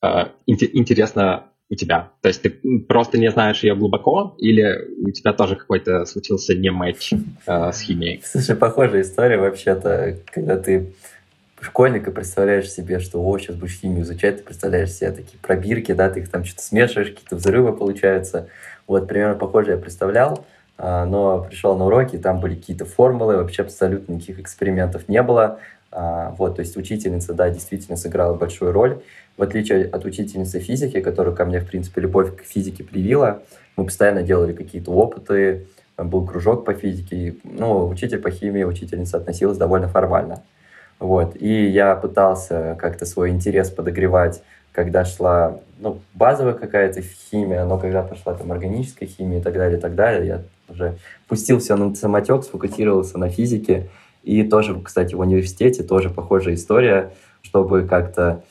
А, интересно, у тебя? То есть ты просто не знаешь ее глубоко, или у тебя тоже какой-то случился не матч э, с химией? Слушай, похожая история вообще-то, когда ты школьник и представляешь себе, что, о, сейчас будешь химию изучать, ты представляешь себе такие пробирки, да, ты их там что-то смешиваешь, какие-то взрывы получаются. Вот, примерно похоже я представлял, а, но пришел на уроки, там были какие-то формулы, вообще абсолютно никаких экспериментов не было. А, вот, то есть учительница, да, действительно сыграла большую роль. В отличие от учительницы физики, которая ко мне, в принципе, любовь к физике привила, мы постоянно делали какие-то опыты, был кружок по физике. Ну, учитель по химии, учительница относилась довольно формально. Вот. И я пытался как-то свой интерес подогревать, когда шла ну, базовая какая-то химия, но когда пошла там органическая химия и так далее, и так далее, я уже пустился на самотек, сфокусировался на физике. И тоже, кстати, в университете тоже похожая история, чтобы как-то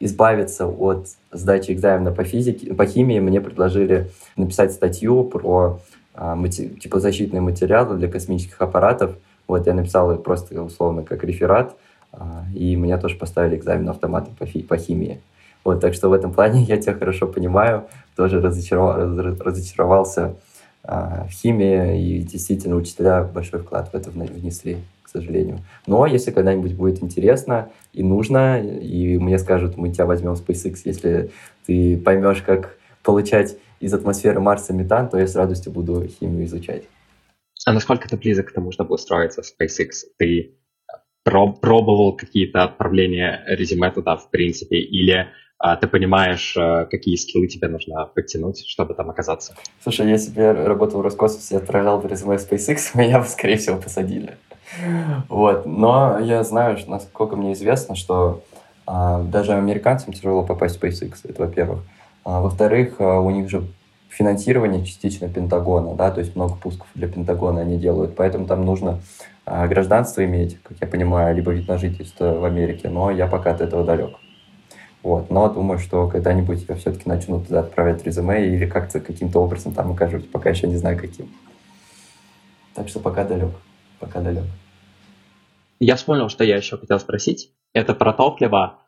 избавиться от сдачи экзамена по физике, по химии, мне предложили написать статью про а, типа защитные материалы для космических аппаратов. Вот я написал просто условно как реферат, а, и меня тоже поставили экзамен автоматом по, по химии. Вот, так что в этом плане я тебя хорошо понимаю, тоже разочаровал, разочаровался а, в химии, и действительно учителя большой вклад в это внесли, сожалению. Но если когда-нибудь будет интересно и нужно, и мне скажут, мы тебя возьмем в SpaceX, если ты поймешь, как получать из атмосферы Марса метан, то я с радостью буду химию изучать. А насколько ты близок к тому, чтобы устроиться в SpaceX? Ты пробовал какие-то отправления резюме туда, в принципе, или а, ты понимаешь, а, какие скиллы тебе нужно подтянуть, чтобы там оказаться? Слушай, если бы я работал в Роскосмосе и отправлял резюме в SpaceX, меня бы, скорее всего, посадили. Вот. Но я знаю, насколько мне известно, что а, даже американцам тяжело попасть в SpaceX, это во-первых. А, во-вторых, а, у них же финансирование частично Пентагона, да, то есть много пусков для Пентагона они делают, поэтому там нужно а, гражданство иметь, как я понимаю, либо вид на жительство в Америке, но я пока от этого далек. Вот, но думаю, что когда-нибудь я все-таки начну туда отправлять резюме или как-то каким-то образом там окажусь, пока еще не знаю каким. Так что пока далек, пока далек. Я вспомнил, что я еще хотел спросить. Это про топливо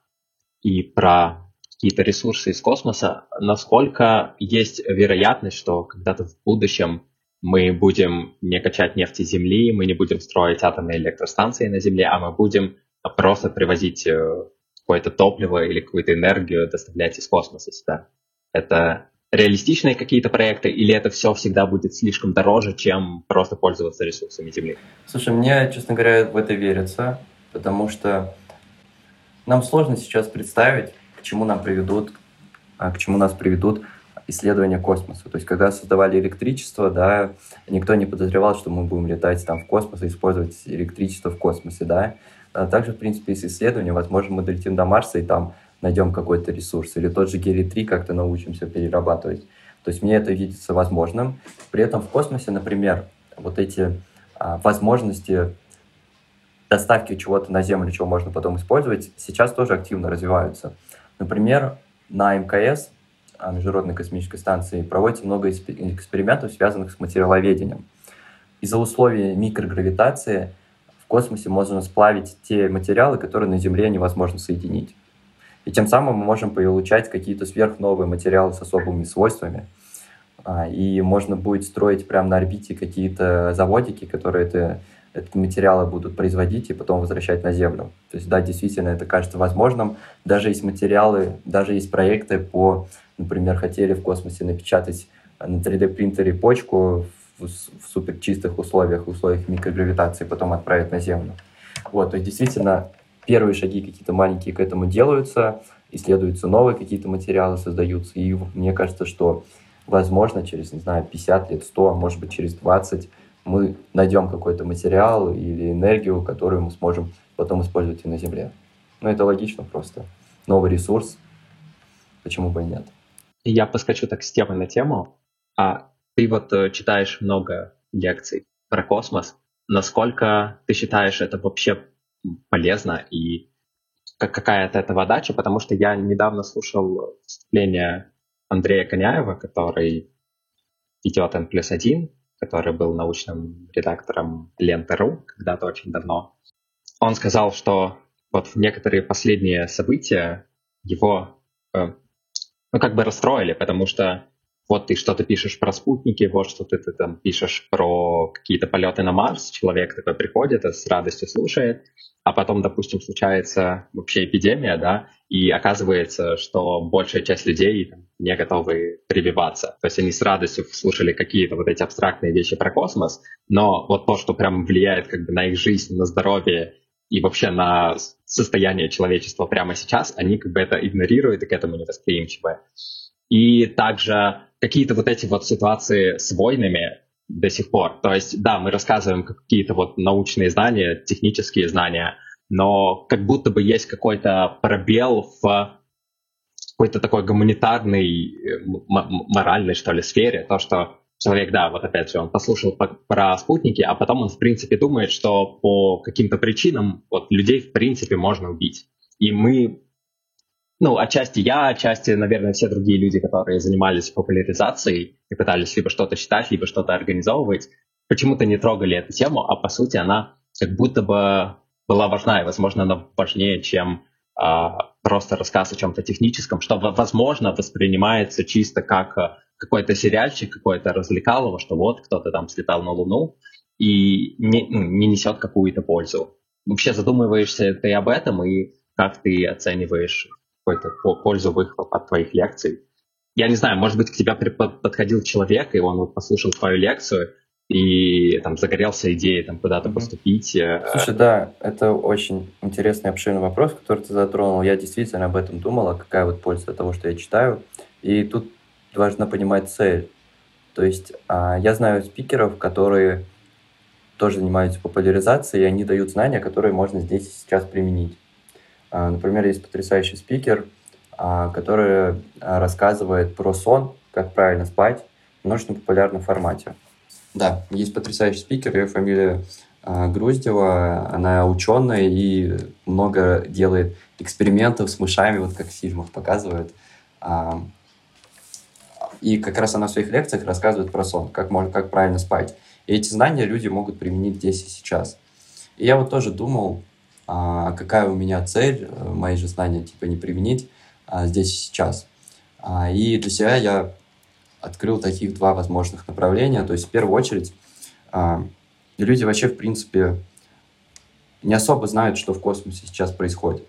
и про какие-то ресурсы из космоса, насколько есть вероятность, что когда-то в будущем мы будем не качать нефть из Земли, мы не будем строить атомные электростанции на Земле, а мы будем просто привозить э, какое-то топливо или какую-то энергию доставлять из космоса сюда. Это реалистичные какие-то проекты, или это все всегда будет слишком дороже, чем просто пользоваться ресурсами Земли? Слушай, мне, честно говоря, в это верится, потому что нам сложно сейчас представить, чему нам приведут, а, к чему нас приведут исследования космоса. То есть, когда создавали электричество, да, никто не подозревал, что мы будем летать там в космос и использовать электричество в космосе, да. А также, в принципе, из исследования, возможно, мы долетим до Марса и там найдем какой-то ресурс. Или тот же гелий-3 как-то научимся перерабатывать. То есть мне это видится возможным. При этом в космосе, например, вот эти а, возможности доставки чего-то на Землю, чего можно потом использовать, сейчас тоже активно развиваются. Например, на МКС, Международной космической станции, проводится много экспериментов, связанных с материаловедением. Из-за условий микрогравитации в космосе можно сплавить те материалы, которые на Земле невозможно соединить. И тем самым мы можем получать какие-то сверхновые материалы с особыми свойствами. А, и можно будет строить прямо на орбите какие-то заводики, которые это эти материалы будут производить и потом возвращать на Землю. То есть, да, действительно, это кажется возможным. Даже есть материалы, даже есть проекты по, например, хотели в космосе напечатать на 3D-принтере почку в, в супер чистых условиях, условиях микрогравитации, потом отправить на Землю. Вот, то есть, действительно, первые шаги какие-то маленькие к этому делаются, исследуются новые какие-то материалы, создаются. И мне кажется, что, возможно, через, не знаю, 50 лет, 100, а может быть, через 20 мы найдем какой-то материал или энергию, которую мы сможем потом использовать и на Земле. Ну, это логично просто. Новый ресурс, почему бы и нет. Я поскочу так с темы на тему. А ты вот э, читаешь много лекций про космос. Насколько ты считаешь это вообще полезно и какая от этого дача? Потому что я недавно слушал выступление Андрея Коняева, который идет N плюс один, который был научным редактором Ленты.ру когда-то очень давно, он сказал, что вот в некоторые последние события его э, ну, как бы расстроили, потому что вот ты что-то пишешь про спутники, вот что ты, там пишешь про какие-то полеты на Марс, человек такой приходит, с радостью слушает, а потом, допустим, случается вообще эпидемия, да, и оказывается, что большая часть людей там, не готовы прививаться. То есть они с радостью слушали какие-то вот эти абстрактные вещи про космос, но вот то, что прям влияет как бы на их жизнь, на здоровье и вообще на состояние человечества прямо сейчас, они как бы это игнорируют и к этому не восприимчивы. И также какие-то вот эти вот ситуации с войнами до сих пор. То есть, да, мы рассказываем какие-то вот научные знания, технические знания, но как будто бы есть какой-то пробел в какой-то такой гуманитарной, моральной, что ли, сфере. То, что человек, да, вот опять же, он послушал про спутники, а потом он, в принципе, думает, что по каким-то причинам вот людей, в принципе, можно убить. И мы ну, отчасти я, отчасти, наверное, все другие люди, которые занимались популяризацией и пытались либо что-то читать, либо что-то организовывать, почему-то не трогали эту тему, а по сути она как будто бы была важна, и, возможно, она важнее, чем а, просто рассказ о чем-то техническом, что, возможно, воспринимается чисто как а, какой-то сериальчик, какое-то развлекалово, что вот кто-то там слетал на Луну и не, ну, не несет какую-то пользу. Вообще задумываешься ты об этом, и как ты оцениваешь какую-то пользу выхлоп от твоих лекций. Я не знаю, может быть, к тебе подходил человек, и он вот послушал твою лекцию, и там загорелся идеей там куда-то поступить. Э, Слушай, да, это очень интересный обширный вопрос, который ты затронул. Я действительно об этом думала, какая вот польза от того, что я читаю. И тут важно понимать цель. То есть а, я знаю спикеров, которые тоже занимаются популяризацией, и они дают знания, которые можно здесь и сейчас применить. А, например, есть потрясающий спикер, а, который а, рассказывает про сон, как правильно спать в научно-популярном формате. Да, есть потрясающий спикер, ее фамилия Груздева, она ученая и много делает экспериментов с мышами, вот как в фильмах показывают. И как раз она в своих лекциях рассказывает про сон, как, можно, как правильно спать. И эти знания люди могут применить здесь и сейчас. И я вот тоже думал, а какая у меня цель, э, мои же знания типа не применить а, здесь и сейчас. А, и для себя я открыл таких два возможных направления. То есть в первую очередь а, люди вообще в принципе не особо знают, что в космосе сейчас происходит.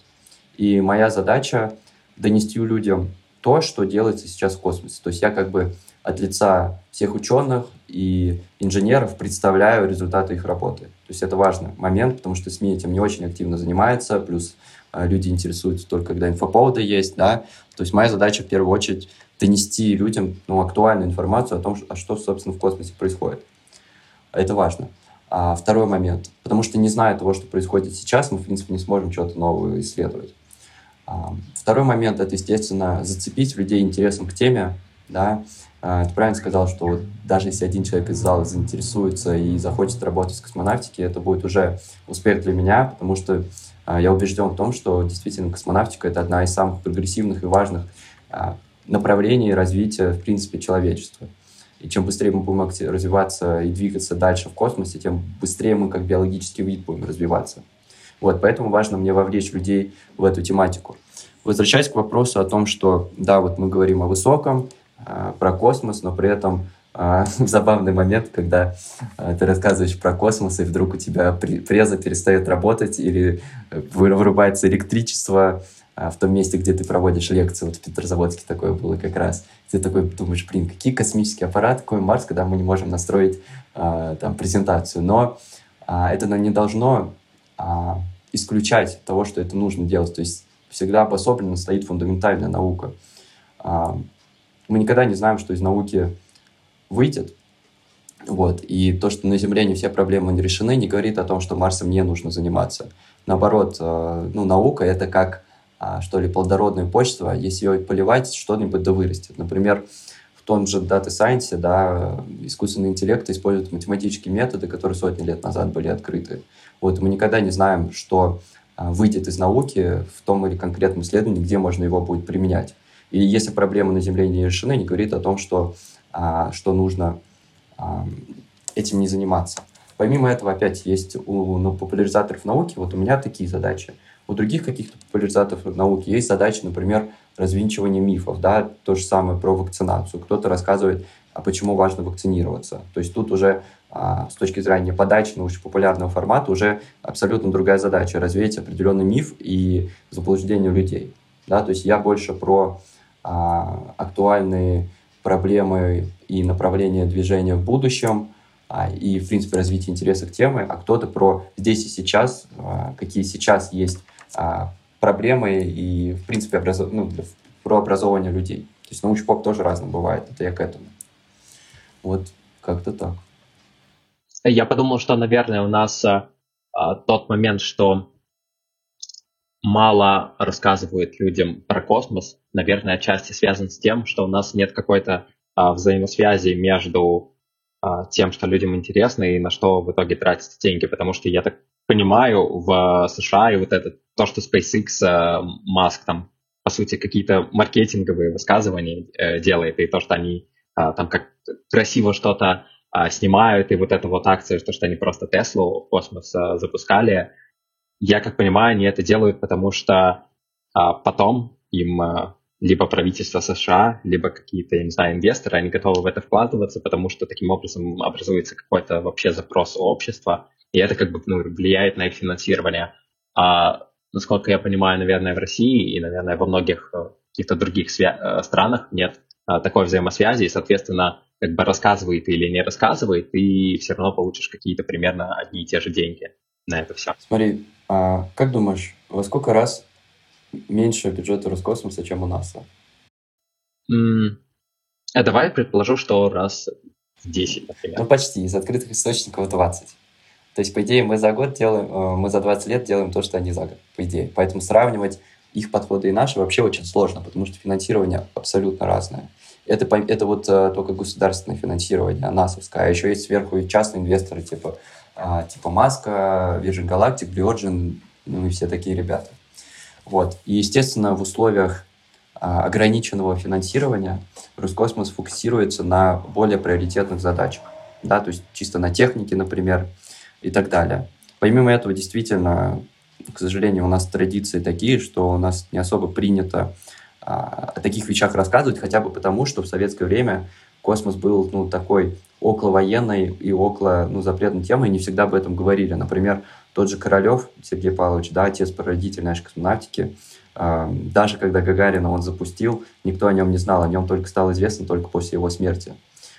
И моя задача донести людям то, что делается сейчас в космосе. То есть я как бы от лица всех ученых и инженеров представляю результаты их работы. То есть это важный момент, потому что СМИ этим не очень активно занимаются, плюс э, люди интересуются только, когда инфоповоды есть, да. То есть моя задача в первую очередь донести людям ну, актуальную информацию о том, а что, собственно, в космосе происходит. Это важно. А второй момент. Потому что не зная того, что происходит сейчас, мы, в принципе, не сможем что-то новое исследовать. А, второй момент – это, естественно, зацепить людей интересом к теме, да, а, ты правильно сказал, что вот даже если один человек из зала заинтересуется и захочет работать в космонавтике, это будет уже успех для меня, потому что а, я убежден в том, что действительно космонавтика — это одна из самых прогрессивных и важных а, направлений развития, в принципе, человечества. И чем быстрее мы будем развиваться и двигаться дальше в космосе, тем быстрее мы как биологический вид будем развиваться. Вот, поэтому важно мне вовлечь людей в эту тематику. Возвращаясь к вопросу о том, что, да, вот мы говорим о высоком, а, про космос, но при этом а, забавный момент, когда а, ты рассказываешь про космос, и вдруг у тебя преза перестает работать или э, вырубается электричество в том месте, где ты проводишь лекции. Вот в Петрозаводске такое было как раз. Ты такой думаешь, блин, какие космические аппараты, какой Марс, когда мы не можем настроить там презентацию. Но это не должно исключать того, что это нужно делать. То есть всегда обособленно стоит фундаментальная наука мы никогда не знаем, что из науки выйдет. Вот. И то, что на Земле не все проблемы не решены, не говорит о том, что Марсом не нужно заниматься. Наоборот, э, ну, наука — это как, а, что ли, плодородная почва. Если ее поливать, что-нибудь да вырастет. Например, в том же Data Science да, искусственный интеллект использует математические методы, которые сотни лет назад были открыты. Вот мы никогда не знаем, что а, выйдет из науки в том или конкретном исследовании, где можно его будет применять. И если проблемы на Земле не решены, не говорит о том, что, а, что нужно а, этим не заниматься. Помимо этого, опять есть у ну, популяризаторов науки, вот у меня такие задачи. У других каких-то популяризаторов науки есть задачи, например, развинчивание мифов, да, то же самое про вакцинацию. Кто-то рассказывает, а почему важно вакцинироваться. То есть тут уже а, с точки зрения подачи научно-популярного формата уже абсолютно другая задача – развеять определенный миф и заблуждение людей. Да, то есть я больше про а, актуальные проблемы и направления движения в будущем, а, и, в принципе, развитие интереса к теме, а кто-то про здесь и сейчас, а, какие сейчас есть проблемы и, в принципе, образов... ну, про образование людей. То есть научпоп тоже разным бывает, это я к этому. Вот как-то так. Я подумал, что, наверное, у нас а, тот момент, что мало рассказывают людям про космос, наверное, отчасти связан с тем, что у нас нет какой-то а, взаимосвязи между а, тем, что людям интересно и на что в итоге тратятся деньги, потому что я так понимаю, в США и вот это то, что SpaceX, а, Маск там, по сути, какие-то маркетинговые высказывания э, делает, и то, что они а, там как красиво что-то а, снимают, и вот эта вот акция, то, что они просто Теслу в космос а, запускали, я как понимаю, они это делают, потому что а, потом им а, либо правительство США, либо какие-то, я не знаю, инвесторы, они готовы в это вкладываться, потому что таким образом образуется какой-то вообще запрос общества, и это как бы ну, влияет на их финансирование. А насколько я понимаю, наверное, в России и, наверное, во многих э, каких-то других э, странах нет а, такой взаимосвязи, и, соответственно, как бы рассказывает или не рассказывает, ты все равно получишь какие-то примерно одни и те же деньги на это все. Смотри, а как думаешь, во сколько раз меньше бюджета Роскосмоса, чем у НАСА? Mm. А давай предположу, что раз в 10, например. Ну, почти. Из открытых источников 20. То есть, по идее, мы за год делаем, э, мы за 20 лет делаем то, что они за год, по идее. Поэтому сравнивать их подходы и наши вообще очень сложно, потому что финансирование абсолютно разное. Это, это вот э, только государственное финансирование, НАСовское. А еще есть сверху и частные инвесторы, типа, а, типа Маска, Virgin Galactic, Biogen, ну и все такие ребята. Вот. И, естественно, в условиях а, ограниченного финансирования Роскосмос фокусируется на более приоритетных задачах. Да, то есть чисто на технике, например, и так далее. Помимо этого, действительно, к сожалению, у нас традиции такие, что у нас не особо принято а, о таких вещах рассказывать, хотя бы потому, что в советское время космос был ну, такой околовоенной и около ну, запретной темой, и не всегда об этом говорили. Например, тот же Королев Сергей Павлович, да, отец-прародитель нашей космонавтики, даже когда Гагарина он запустил, никто о нем не знал, о нем только стало известно только после его смерти.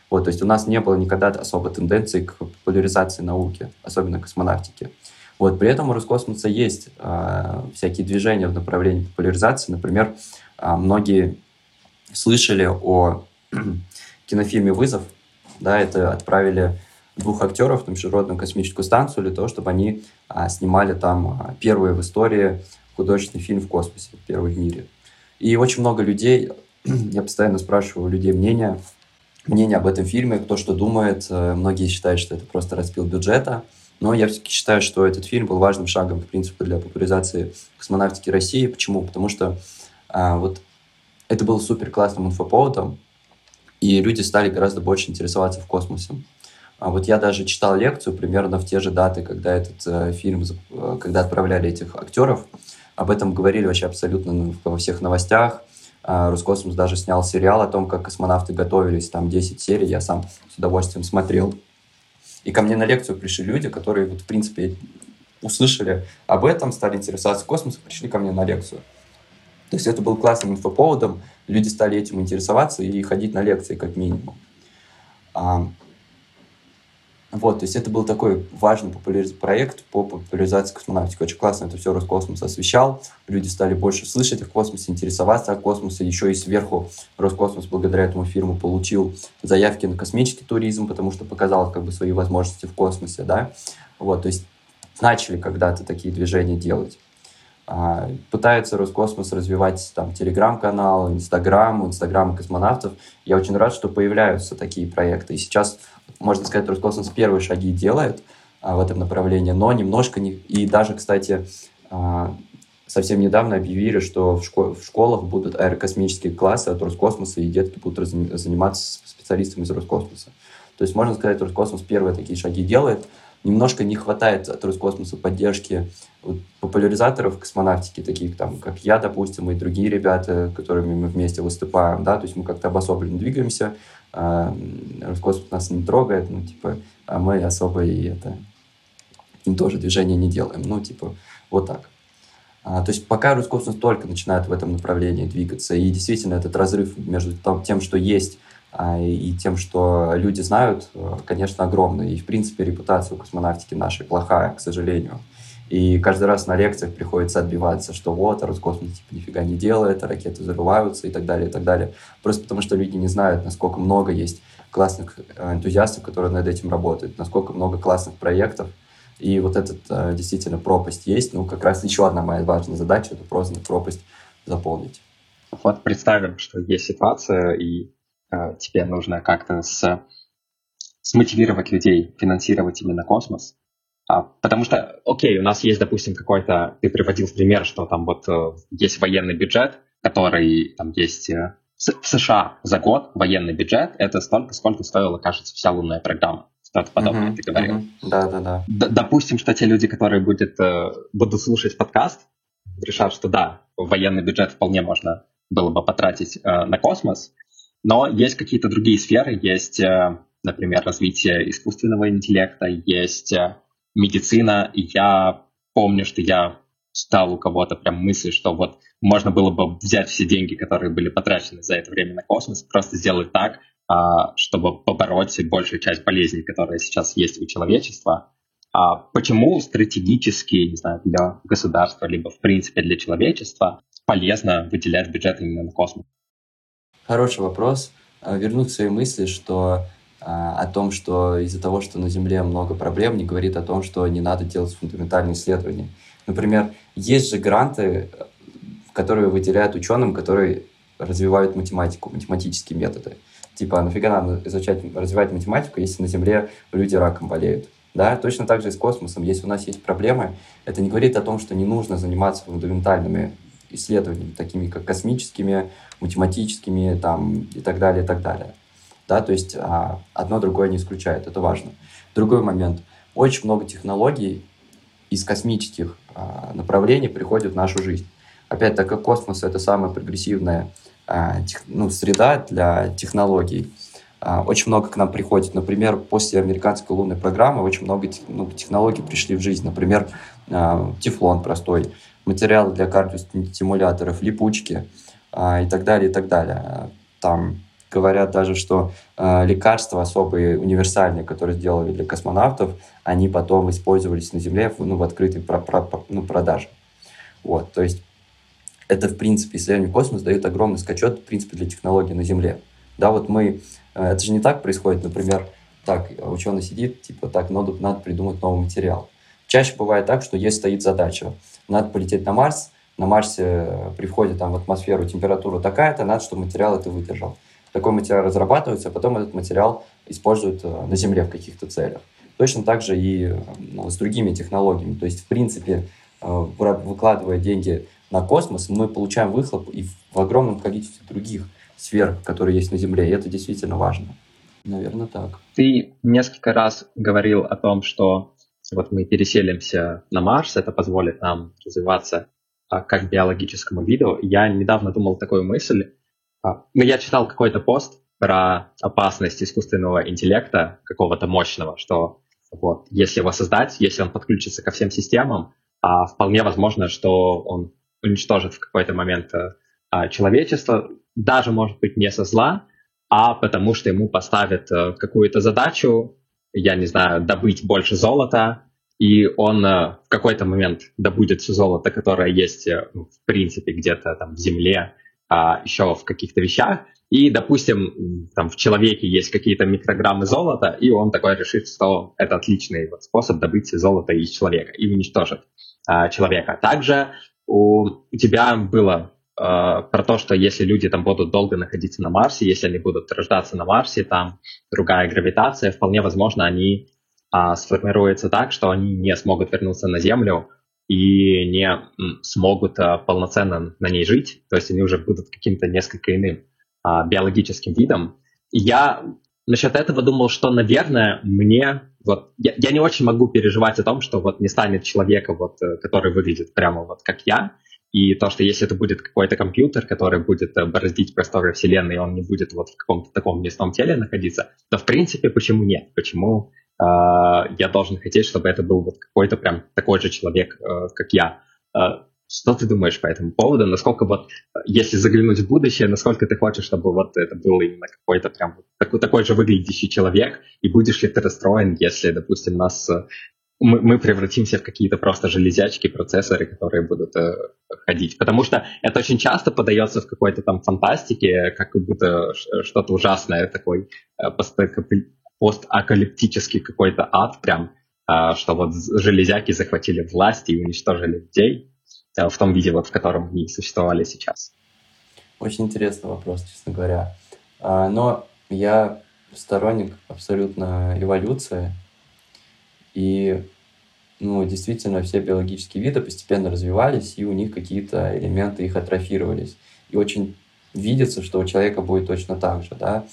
Вот, то есть у нас не было никогда особо тенденции к популяризации науки, особенно космонавтики. Вот, при этом у Роскосмоса есть э, всякие движения в направлении популяризации. Например, э, многие слышали о кинофильме «Вызов». Да, это отправили двух актеров на Международную космическую станцию для того, чтобы они а, снимали там а, первый в истории художественный фильм в космосе, первый в мире. И очень много людей, я постоянно спрашиваю у людей мнение, мнение об этом фильме, кто что думает. Э, многие считают, что это просто распил бюджета. Но я все-таки считаю, что этот фильм был важным шагом, в принципе, для популяризации космонавтики России. Почему? Потому что а, вот это был супер классным инфоповодом, и люди стали гораздо больше интересоваться в космосе. А вот я даже читал лекцию примерно в те же даты, когда этот э, фильм, э, когда отправляли этих актеров. Об этом говорили вообще абсолютно ну, во всех новостях. А Роскосмос даже снял сериал о том, как космонавты готовились, там 10 серий, я сам с удовольствием смотрел. И ко мне на лекцию пришли люди, которые, вот, в принципе, услышали об этом, стали интересоваться космосом, пришли ко мне на лекцию. То есть это был классным инфоповодом, люди стали этим интересоваться и ходить на лекции как минимум. А, вот, то есть это был такой важный популяриз... проект по популяризации космонавтики. Очень классно это все Роскосмос освещал. Люди стали больше слышать о космосе, интересоваться о космосе. Еще и сверху Роскосмос благодаря этому фильму получил заявки на космический туризм, потому что показал как бы свои возможности в космосе, да. Вот, то есть начали когда-то такие движения делать. А, пытается Роскосмос развивать там телеграм-канал, инстаграм, инстаграм космонавтов. Я очень рад, что появляются такие проекты. И сейчас можно сказать, Роскосмос первые шаги делает а, в этом направлении, но немножко не... И даже, кстати, а, совсем недавно объявили, что в, школ... в школах будут аэрокосмические классы от Роскосмоса, и детки будут раз... заниматься специалистами из Роскосмоса. То есть, можно сказать, Роскосмос первые такие шаги делает, немножко не хватает от Роскосмоса поддержки вот, популяризаторов космонавтики, таких там, как я, допустим, и другие ребята, которыми мы вместе выступаем, да, то есть мы как-то обособленно двигаемся, а, Роскосмос нас не трогает, ну, типа, а мы особо и это, им тоже движения не делаем, ну, типа, вот так. А, то есть пока Роскосмос только начинает в этом направлении двигаться, и действительно этот разрыв между тем, что есть, и тем, что люди знают, э, конечно, огромный. И, в принципе, репутация у космонавтики нашей плохая, к сожалению. И каждый раз на лекциях приходится отбиваться, что вот, а Роскосмос типа нифига не делает, а ракеты взрываются и так далее, и так далее. Просто потому что люди не знают, насколько много есть классных э, энтузиастов, которые над этим работают, насколько много классных проектов, и вот этот э, действительно пропасть есть. Ну, как раз еще одна моя важная задача — это просто пропасть заполнить. Вот представим, что есть ситуация, и тебе нужно как-то с, смотивировать людей финансировать именно космос. А, потому что, окей, у нас есть, допустим, какой-то, ты приводил пример, что там вот э, есть военный бюджет, который там есть э, в США за год военный бюджет, это столько, сколько стоила, кажется, вся лунная программа что-то подобное uh-huh, ты говорил. Uh-huh. Да, да, да. Д- допустим, что те люди, которые будет, э, будут слушать подкаст, решат, что да, военный бюджет вполне можно было бы потратить э, на космос, но есть какие-то другие сферы, есть, э, например, развитие искусственного интеллекта, есть э, медицина, я помню, что я читал у кого-то прям мысль, что вот можно было бы взять все деньги, которые были потрачены за это время на космос, просто сделать так, а, чтобы побороть большую часть болезней, которые сейчас есть у человечества. А почему стратегически, не знаю, для государства, либо в принципе для человечества полезно выделять бюджет именно на космос? Хороший вопрос. А, вернуть свои мысли, что а, о том, что из-за того, что на Земле много проблем, не говорит о том, что не надо делать фундаментальные исследования. Например, есть же гранты, которые выделяют ученым, которые развивают математику, математические методы. Типа, нафига нам изучать, развивать математику, если на Земле люди раком болеют? Да, точно так же и с космосом. Если у нас есть проблемы, это не говорит о том, что не нужно заниматься фундаментальными исследованиями, такими как космическими, математическими там, и так далее, и так далее. Да, то есть а, одно другое не исключает, это важно. Другой момент. Очень много технологий из космических а, направлений приходят в нашу жизнь. Опять, так как космос — это самая прогрессивная а, ну, среда для технологий. А, очень много к нам приходит. Например, после американской лунной программы очень много ну, технологий пришли в жизнь. Например, а, тефлон простой, материалы для кардиостимуляторов, липучки и так далее, и так далее. Там говорят даже, что лекарства особые, универсальные, которые сделали для космонавтов, они потом использовались на Земле ну, в открытой про, про, ну, продаже. Вот, то есть это, в принципе, исследование космоса дает огромный скачок, в принципе, для технологий на Земле. Да, вот мы... Э, это же не так происходит, например, так, ученый сидит, типа, так, надо, надо придумать новый материал. Чаще бывает так, что есть стоит задача. Надо полететь на Марс, на Марсе э, при входе там, в атмосферу температура такая-то, надо, чтобы материал это выдержал. Такой материал разрабатывается, а потом этот материал используют э, на Земле в каких-то целях. Точно так же и ну, с другими технологиями. То есть, в принципе, выкладывая деньги на космос, мы получаем выхлоп и в огромном количестве других сфер, которые есть на Земле, и это действительно важно. Наверное, так. Ты несколько раз говорил о том, что вот мы переселимся на Марс, это позволит нам развиваться как биологическому виду. Я недавно думал такую мысль. А, ну, я читал какой-то пост про опасность искусственного интеллекта, какого-то мощного, что вот, если его создать, если он подключится ко всем системам, а, вполне возможно, что он уничтожит в какой-то момент э, а, человечество, даже, может быть, не со зла, а потому что ему поставят э, какую-то задачу, я не знаю, добыть больше золота, и он э, в какой-то момент добудет все золото, которое есть, ну, в принципе, где-то там в земле, а, еще в каких-то вещах, и, допустим, там в человеке есть какие-то микрограммы золота, и он такой решит, что это отличный вот способ добыть золото из человека и уничтожит а, человека. Также у, у тебя было э, про то, что если люди там будут долго находиться на Марсе, если они будут рождаться на Марсе, там другая гравитация, вполне возможно, они э, сформируются так, что они не смогут вернуться на Землю и не смогут э, полноценно на ней жить, то есть они уже будут каким-то несколько иным э, биологическим видом. И я насчет этого думал, что, наверное, мне вот я, я не очень могу переживать о том, что вот не станет человека, вот, э, который выглядит прямо вот как я, и то, что если это будет какой-то компьютер, который будет э, бороздить просторы Вселенной, и он не будет вот в каком-то таком местном теле находиться, то в принципе почему нет? Почему я должен хотеть, чтобы это был вот какой-то прям такой же человек, э, как я? Э, что ты думаешь по этому поводу? Насколько вот, если заглянуть в будущее, насколько ты хочешь, чтобы вот это был именно какой-то прям такой, такой же выглядящий человек, и будешь ли ты расстроен, если, допустим, нас э, мы, мы превратимся в какие-то просто железячки, процессоры, которые будут э, ходить. Потому что это очень часто подается в какой-то там фантастике, как будто что-то ужасное, такой э, постакалиптический какой-то ад прям, э, что вот железяки захватили власть и уничтожили людей. Э, в том виде, вот, в котором они существовали сейчас? Очень интересный вопрос, честно говоря. А, но я сторонник абсолютно эволюции. И ну, действительно, все биологические виды постепенно развивались, и у них какие-то элементы их атрофировались. И очень видится, что у человека будет точно так же, да.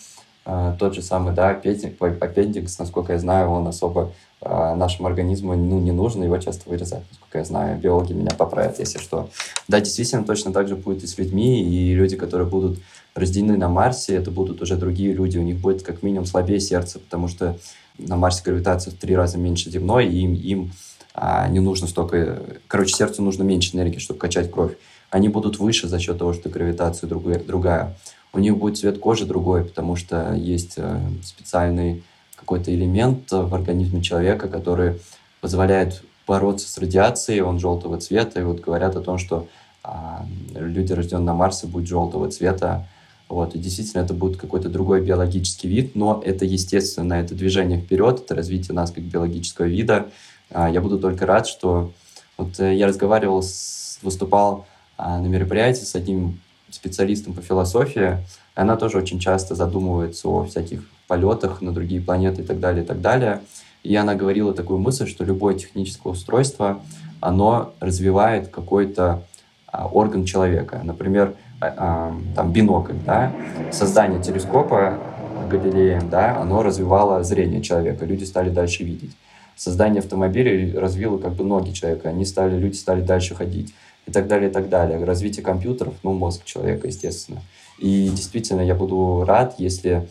А, тот же самый, да, аппендикс, насколько я знаю, он особо а, нашему организму ну, не нужно, его часто вырезать, насколько я знаю. Биологи меня поправят, если что. Да, действительно, точно так же будет и с людьми, и люди, которые будут рождены на Марсе, это будут уже другие люди, у них будет как минимум слабее сердце, потому что на Марсе гравитация в три раза меньше земной, и им, им а, не нужно столько... Короче, сердцу нужно меньше энергии, чтобы качать кровь. Они будут выше за счет того, что гравитация другая. другая. У них будет цвет кожи другой, потому что есть э, специальный какой-то элемент в организме человека, который позволяет бороться с радиацией, он желтого цвета, и вот говорят о том, что а, люди, рожденные на Марсе, будут желтого цвета, вот, и действительно это будет какой-то другой биологический вид, но это естественно, это движение вперед, это развитие нас как биологического вида. А, я буду только рад, что вот э, я разговаривал, с, выступал а, на мероприятии с одним специалистом по философии, она тоже очень часто задумывается о всяких полетах на другие планеты и так далее, и так далее. И она говорила такую мысль, что любое техническое устройство, оно развивает какой-то а, орган человека. Например, а, а, там бинокль, да, создание телескопа Галилеем, да, оно развивало зрение человека, люди стали дальше видеть. Создание автомобилей развило как бы ноги человека, они стали, люди стали дальше ходить и так далее, и так далее. Развитие компьютеров, ну, мозг человека, естественно. И действительно, я буду рад, если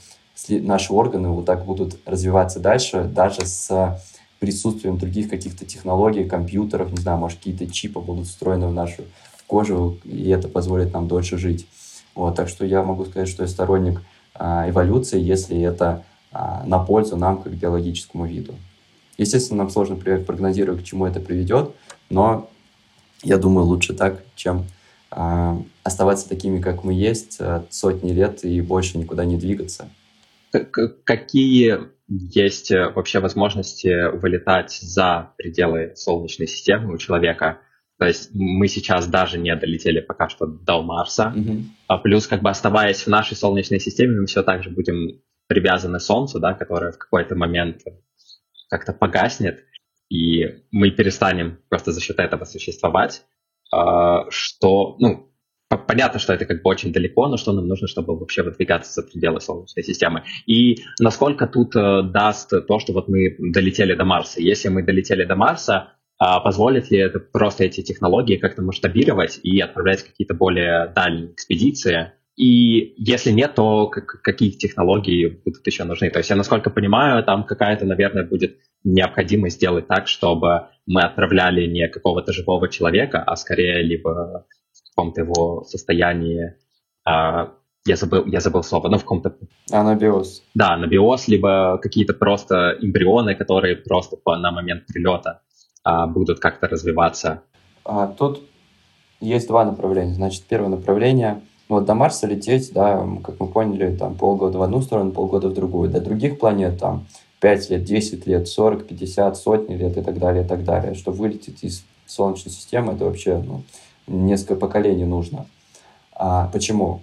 наши органы вот так будут развиваться дальше, даже с присутствием других каких-то технологий, компьютеров, не знаю, может, какие-то чипы будут встроены в нашу кожу, и это позволит нам дольше жить. Вот, так что я могу сказать, что я сторонник а, эволюции, если это а, на пользу нам как биологическому виду. Естественно, нам сложно прогнозировать, к чему это приведет, но я думаю, лучше так, чем а, оставаться такими, как мы есть, а, сотни лет и больше никуда не двигаться. Какие есть э, вообще возможности вылетать за пределы Солнечной системы у человека? То есть мы сейчас даже не долетели пока что до Марса, mm-hmm. а плюс как бы оставаясь в нашей Солнечной системе, мы все так же будем привязаны к Солнцу, да, которое в какой-то момент как-то погаснет, и мы перестанем просто за счет этого существовать, а, что, ну, понятно, что это как бы очень далеко, но что нам нужно, чтобы вообще выдвигаться за пределы Солнечной системы. И насколько тут э, даст то, что вот мы долетели до Марса. Если мы долетели до Марса, э, позволит ли это просто эти технологии как-то масштабировать и отправлять какие-то более дальние экспедиции? И если нет, то какие технологии будут еще нужны? То есть я, насколько понимаю, там какая-то, наверное, будет необходимость сделать так, чтобы мы отправляли не какого-то живого человека, а скорее либо каком-то его состоянии, а, я забыл, я забыл слово, но в каком-то... Анабиоз. Да, анабиоз, либо какие-то просто эмбрионы, которые просто по, на момент прилета а, будут как-то развиваться. А, тут есть два направления. Значит, первое направление вот до Марса лететь, да, как мы поняли, там полгода в одну сторону, полгода в другую. До других планет там 5 лет, 10 лет, 40, 50, сотни лет и так далее, и так далее. Чтобы вылететь из Солнечной системы, это вообще ну, несколько поколений нужно. А почему?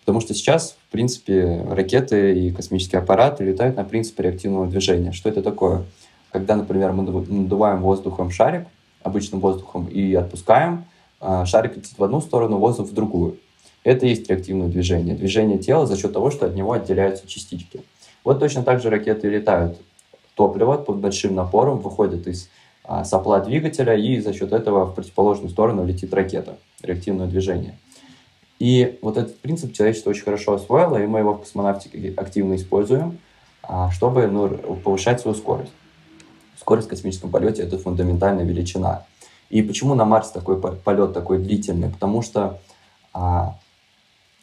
Потому что сейчас, в принципе, ракеты и космические аппараты летают на принципе реактивного движения. Что это такое? Когда, например, мы надуваем воздухом шарик, обычным воздухом, и отпускаем, а, шарик летит в одну сторону, воздух в другую. Это и есть реактивное движение. Движение тела за счет того, что от него отделяются частички. Вот точно так же ракеты летают. топливо под большим напором выходит из а, сопла двигателя, и за счет этого в противоположную сторону летит ракета, реактивное движение. И вот этот принцип человечество очень хорошо освоило, и мы его в космонавтике активно используем, а, чтобы ну, повышать свою скорость. Скорость в космическом полете – это фундаментальная величина. И почему на Марс такой полет такой длительный? Потому что а,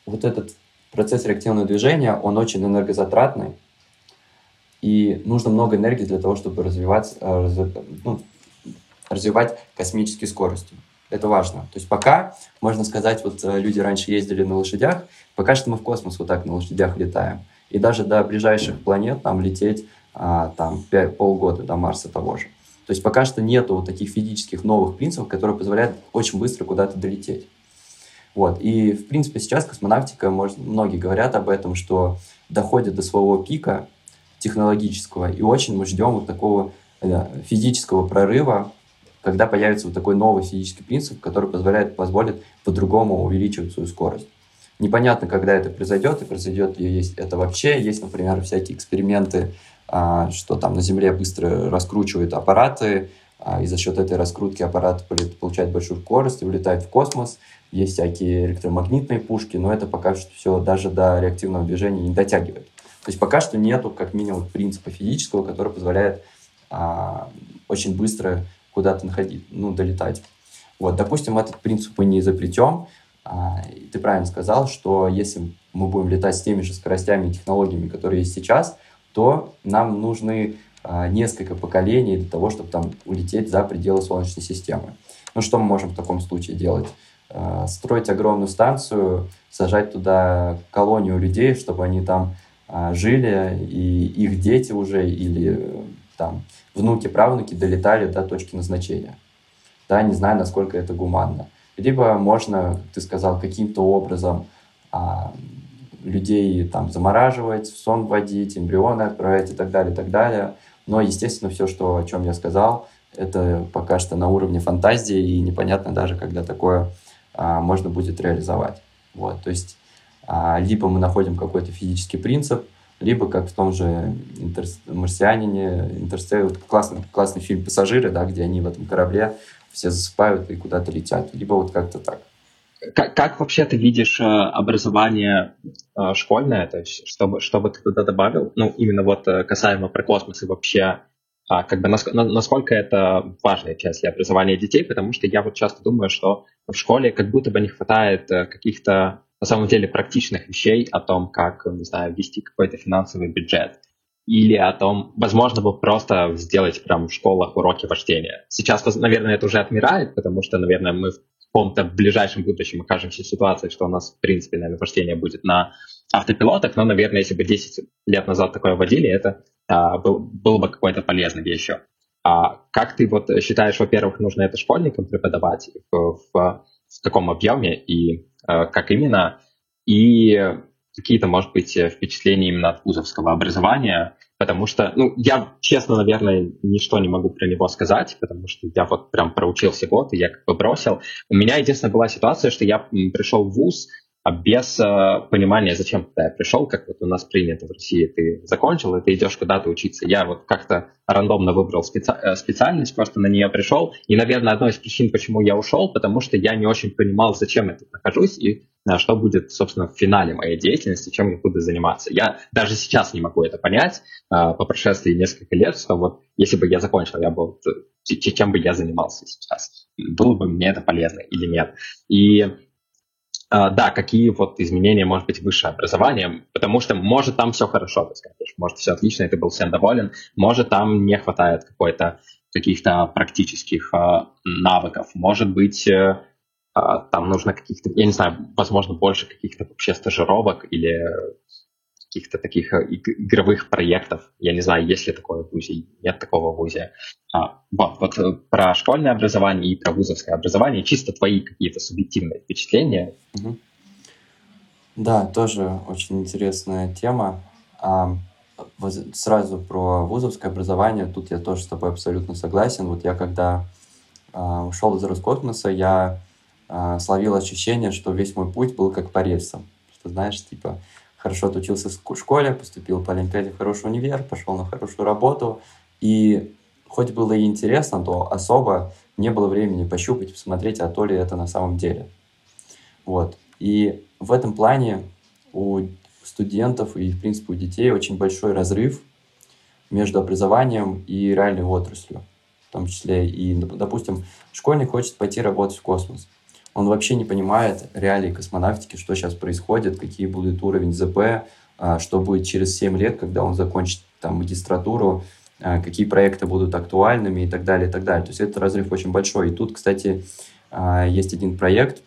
вот этот процесс реактивного движения, он очень энергозатратный, и нужно много энергии для того, чтобы развивать, э, ну, развивать космические скорости. Это важно. То есть пока, можно сказать, вот э, люди раньше ездили на лошадях, пока что мы в космос вот так на лошадях летаем. И даже до ближайших планет нам лететь а, там 5, полгода до Марса того же. То есть пока что нету вот таких физических новых принципов, которые позволяют очень быстро куда-то долететь. Вот. И, в принципе, сейчас космонавтика, может, многие говорят об этом, что доходит до своего пика технологического, и очень мы ждем вот такого э, физического прорыва, когда появится вот такой новый физический принцип, который позволяет, позволит по-другому увеличивать свою скорость. Непонятно, когда это произойдет, и произойдет ли есть это вообще. Есть, например, всякие эксперименты, а, что там на Земле быстро раскручивают аппараты, и за счет этой раскрутки аппарат получает большую скорость и улетает в космос. Есть всякие электромагнитные пушки, но это пока что все даже до реактивного движения не дотягивает. То есть пока что нету, как минимум, принципа физического, который позволяет а, очень быстро куда-то находить, ну, долетать. Вот, допустим, этот принцип мы не изобретем. А, ты правильно сказал, что если мы будем летать с теми же скоростями и технологиями, которые есть сейчас, то нам нужны а, несколько поколений для того, чтобы там улететь за пределы Солнечной системы. Ну, что мы можем в таком случае делать? А, строить огромную станцию, сажать туда колонию людей, чтобы они там а, жили, и их дети уже или там внуки, правнуки долетали до точки назначения. Да, не знаю, насколько это гуманно. Либо можно, как ты сказал, каким-то образом а, людей там замораживать, в сон вводить, эмбрионы отправлять и так далее, и так далее. Но, естественно, все, что, о чем я сказал, это пока что на уровне фантазии, и непонятно даже, когда такое а, можно будет реализовать. Вот, то есть а, либо мы находим какой-то физический принцип, либо как в том же интер... «Марсианине», «Интерстеллар», классный, классный фильм «Пассажиры», да, где они в этом корабле все засыпают и куда-то летят, либо вот как-то так. Как, как вообще ты видишь э, образование э, школьное, то есть чтобы, чтобы ты туда добавил, ну, именно вот э, касаемо про космос и вообще, а, как бы насколько это важная часть для образования детей, потому что я вот часто думаю, что в школе как будто бы не хватает каких-то на самом деле практичных вещей о том, как, не знаю, вести какой-то финансовый бюджет, или о том, возможно, бы просто сделать прям в школах уроки вождения. Сейчас, наверное, это уже отмирает, потому что, наверное, мы каком-то ближайшем будущем окажемся в ситуации, что у нас, в принципе, наверное, вождение будет на автопилотах, но, наверное, если бы 10 лет назад такое вводили, это а, был, было бы какой-то полезной вещью. А как ты вот считаешь, во-первых, нужно это школьникам преподавать в, в, в каком объеме и Э, как именно, и какие-то, может быть, впечатления именно от вузовского образования, потому что, ну, я, честно, наверное, ничто не могу про него сказать, потому что я вот прям проучился год, и я как бы бросил. У меня единственная была ситуация, что я пришел в вуз, а без э, понимания, зачем ты пришел, как вот у нас принято в России, ты закончил, и ты идешь куда-то учиться. Я вот как-то рандомно выбрал специ... Э, специальность, просто на нее пришел. И, наверное, одной из причин, почему я ушел, потому что я не очень понимал, зачем я тут нахожусь и э, что будет, собственно, в финале моей деятельности, чем я буду заниматься. Я даже сейчас не могу это понять э, по прошествии нескольких лет, что вот если бы я закончил, я был, чем бы я занимался сейчас, было бы мне это полезно или нет. И да, какие вот изменения, может быть, высшее образование, потому что, может, там все хорошо, ты скажешь, может, все отлично, и ты был всем доволен, может, там не хватает какой-то каких-то практических uh, навыков, может быть, uh, там нужно каких-то, я не знаю, возможно, больше каких-то вообще стажировок или каких-то таких э, игровых проектов. Я не знаю, есть ли такое в ВУЗе, нет такого в ВУЗе. А, вот, вот э, про школьное образование и про вузовское образование, чисто твои какие-то субъективные впечатления. Да, тоже очень интересная тема. А, сразу про вузовское образование, тут я тоже с тобой абсолютно согласен. Вот я когда а, ушел из Роскосмоса, я а, словил ощущение, что весь мой путь был как по рельсам. Что, знаешь, типа, хорошо отучился в школе, поступил по Олимпиаде в хороший универ, пошел на хорошую работу, И хоть было и интересно, то особо не было времени пощупать, посмотреть, а то ли это на самом деле. Вот. И в этом плане у студентов и, в принципе, у детей очень большой разрыв между образованием и реальной отраслью. В том числе и, допустим, школьник хочет пойти работать в космос. Он вообще не понимает реалии космонавтики, что сейчас происходит, какие будут уровень ЗП, а, что будет через 7 лет, когда он закончит там магистратуру, а, какие проекты будут актуальными и так далее, и так далее. То есть это разрыв очень большой. И тут, кстати, а, есть один проект,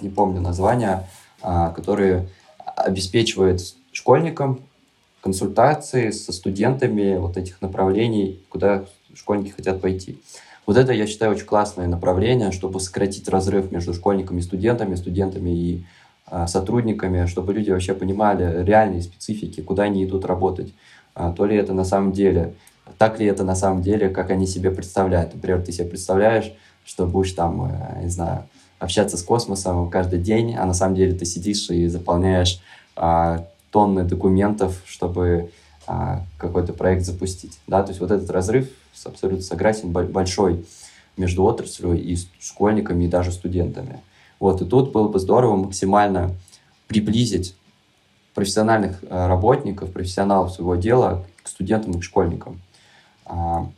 не помню название, который обеспечивает школьникам консультации со студентами вот этих направлений, куда школьники хотят пойти. Вот это, я считаю, очень классное направление, чтобы сократить разрыв между школьниками и студентами, студентами и э, сотрудниками, чтобы люди вообще понимали реальные специфики, куда они идут работать. А, то ли это на самом деле, так ли это на самом деле, как они себе представляют. Например, ты себе представляешь, что будешь там, э, не знаю, общаться с космосом каждый день, а на самом деле ты сидишь и заполняешь а, тонны документов, чтобы а, какой-то проект запустить. Да? То есть вот этот разрыв абсолютно согласен большой между отраслью и школьниками, и даже студентами. Вот, и тут было бы здорово максимально приблизить профессиональных а, работников, профессионалов своего дела к студентам и к школьникам. А,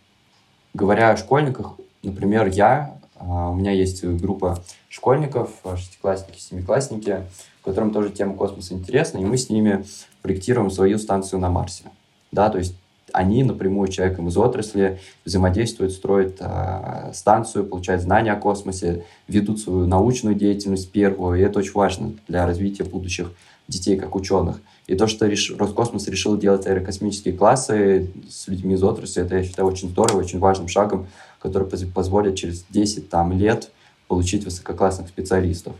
говоря о школьниках, например, я, у меня есть группа школьников, шестиклассники, семиклассники, которым тоже тема космоса интересна, и мы с ними проектируем свою станцию на Марсе. Да, то есть они напрямую человеком из отрасли взаимодействуют, строят э, станцию, получают знания о космосе, ведут свою научную деятельность первую, и это очень важно для развития будущих детей как ученых. И то, что реш... Роскосмос решил делать аэрокосмические классы с людьми из отрасли, это, я считаю, очень здорово, очень важным шагом, который позволит через 10 там, лет получить высококлассных специалистов.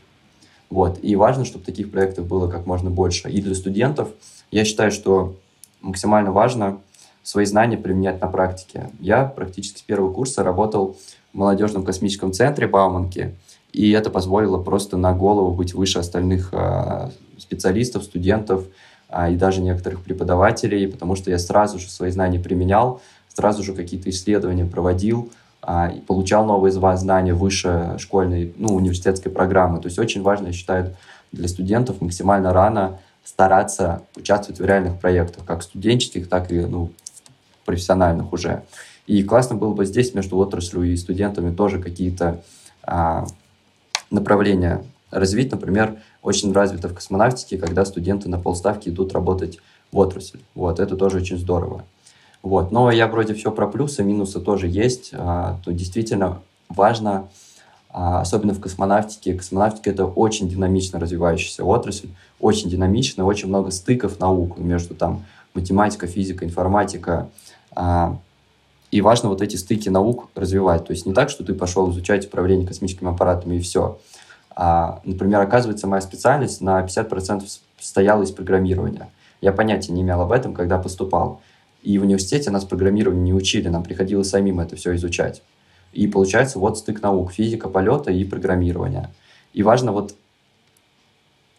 Вот. И важно, чтобы таких проектов было как можно больше. И для студентов я считаю, что максимально важно свои знания применять на практике. Я практически с первого курса работал в молодежном космическом центре Бауманки, и это позволило просто на голову быть выше остальных э, специалистов, студентов э, и даже некоторых преподавателей, потому что я сразу же свои знания применял, сразу же какие-то исследования проводил, а, и получал новые знания выше школьной, ну, университетской программы. То есть очень важно, я считаю, для студентов максимально рано стараться участвовать в реальных проектах, как студенческих, так и ну, профессиональных уже. И классно было бы здесь между отраслью и студентами тоже какие-то а, направления развить. Например, очень развито в космонавтике, когда студенты на полставки идут работать в отрасль. Вот, это тоже очень здорово. Вот. Но я вроде все про плюсы, минусы тоже есть. А, то действительно важно, а, особенно в космонавтике. Космонавтика — это очень динамично развивающаяся отрасль, очень динамично, очень много стыков наук между там математика, физика, информатика. А, и важно вот эти стыки наук развивать. То есть не так, что ты пошел изучать управление космическими аппаратами и все. А, например, оказывается, моя специальность на 50% состояла из программирования. Я понятия не имел об этом, когда поступал. И в университете нас программированию не учили, нам приходилось самим это все изучать. И получается вот стык наук, физика полета и программирование. И важно вот,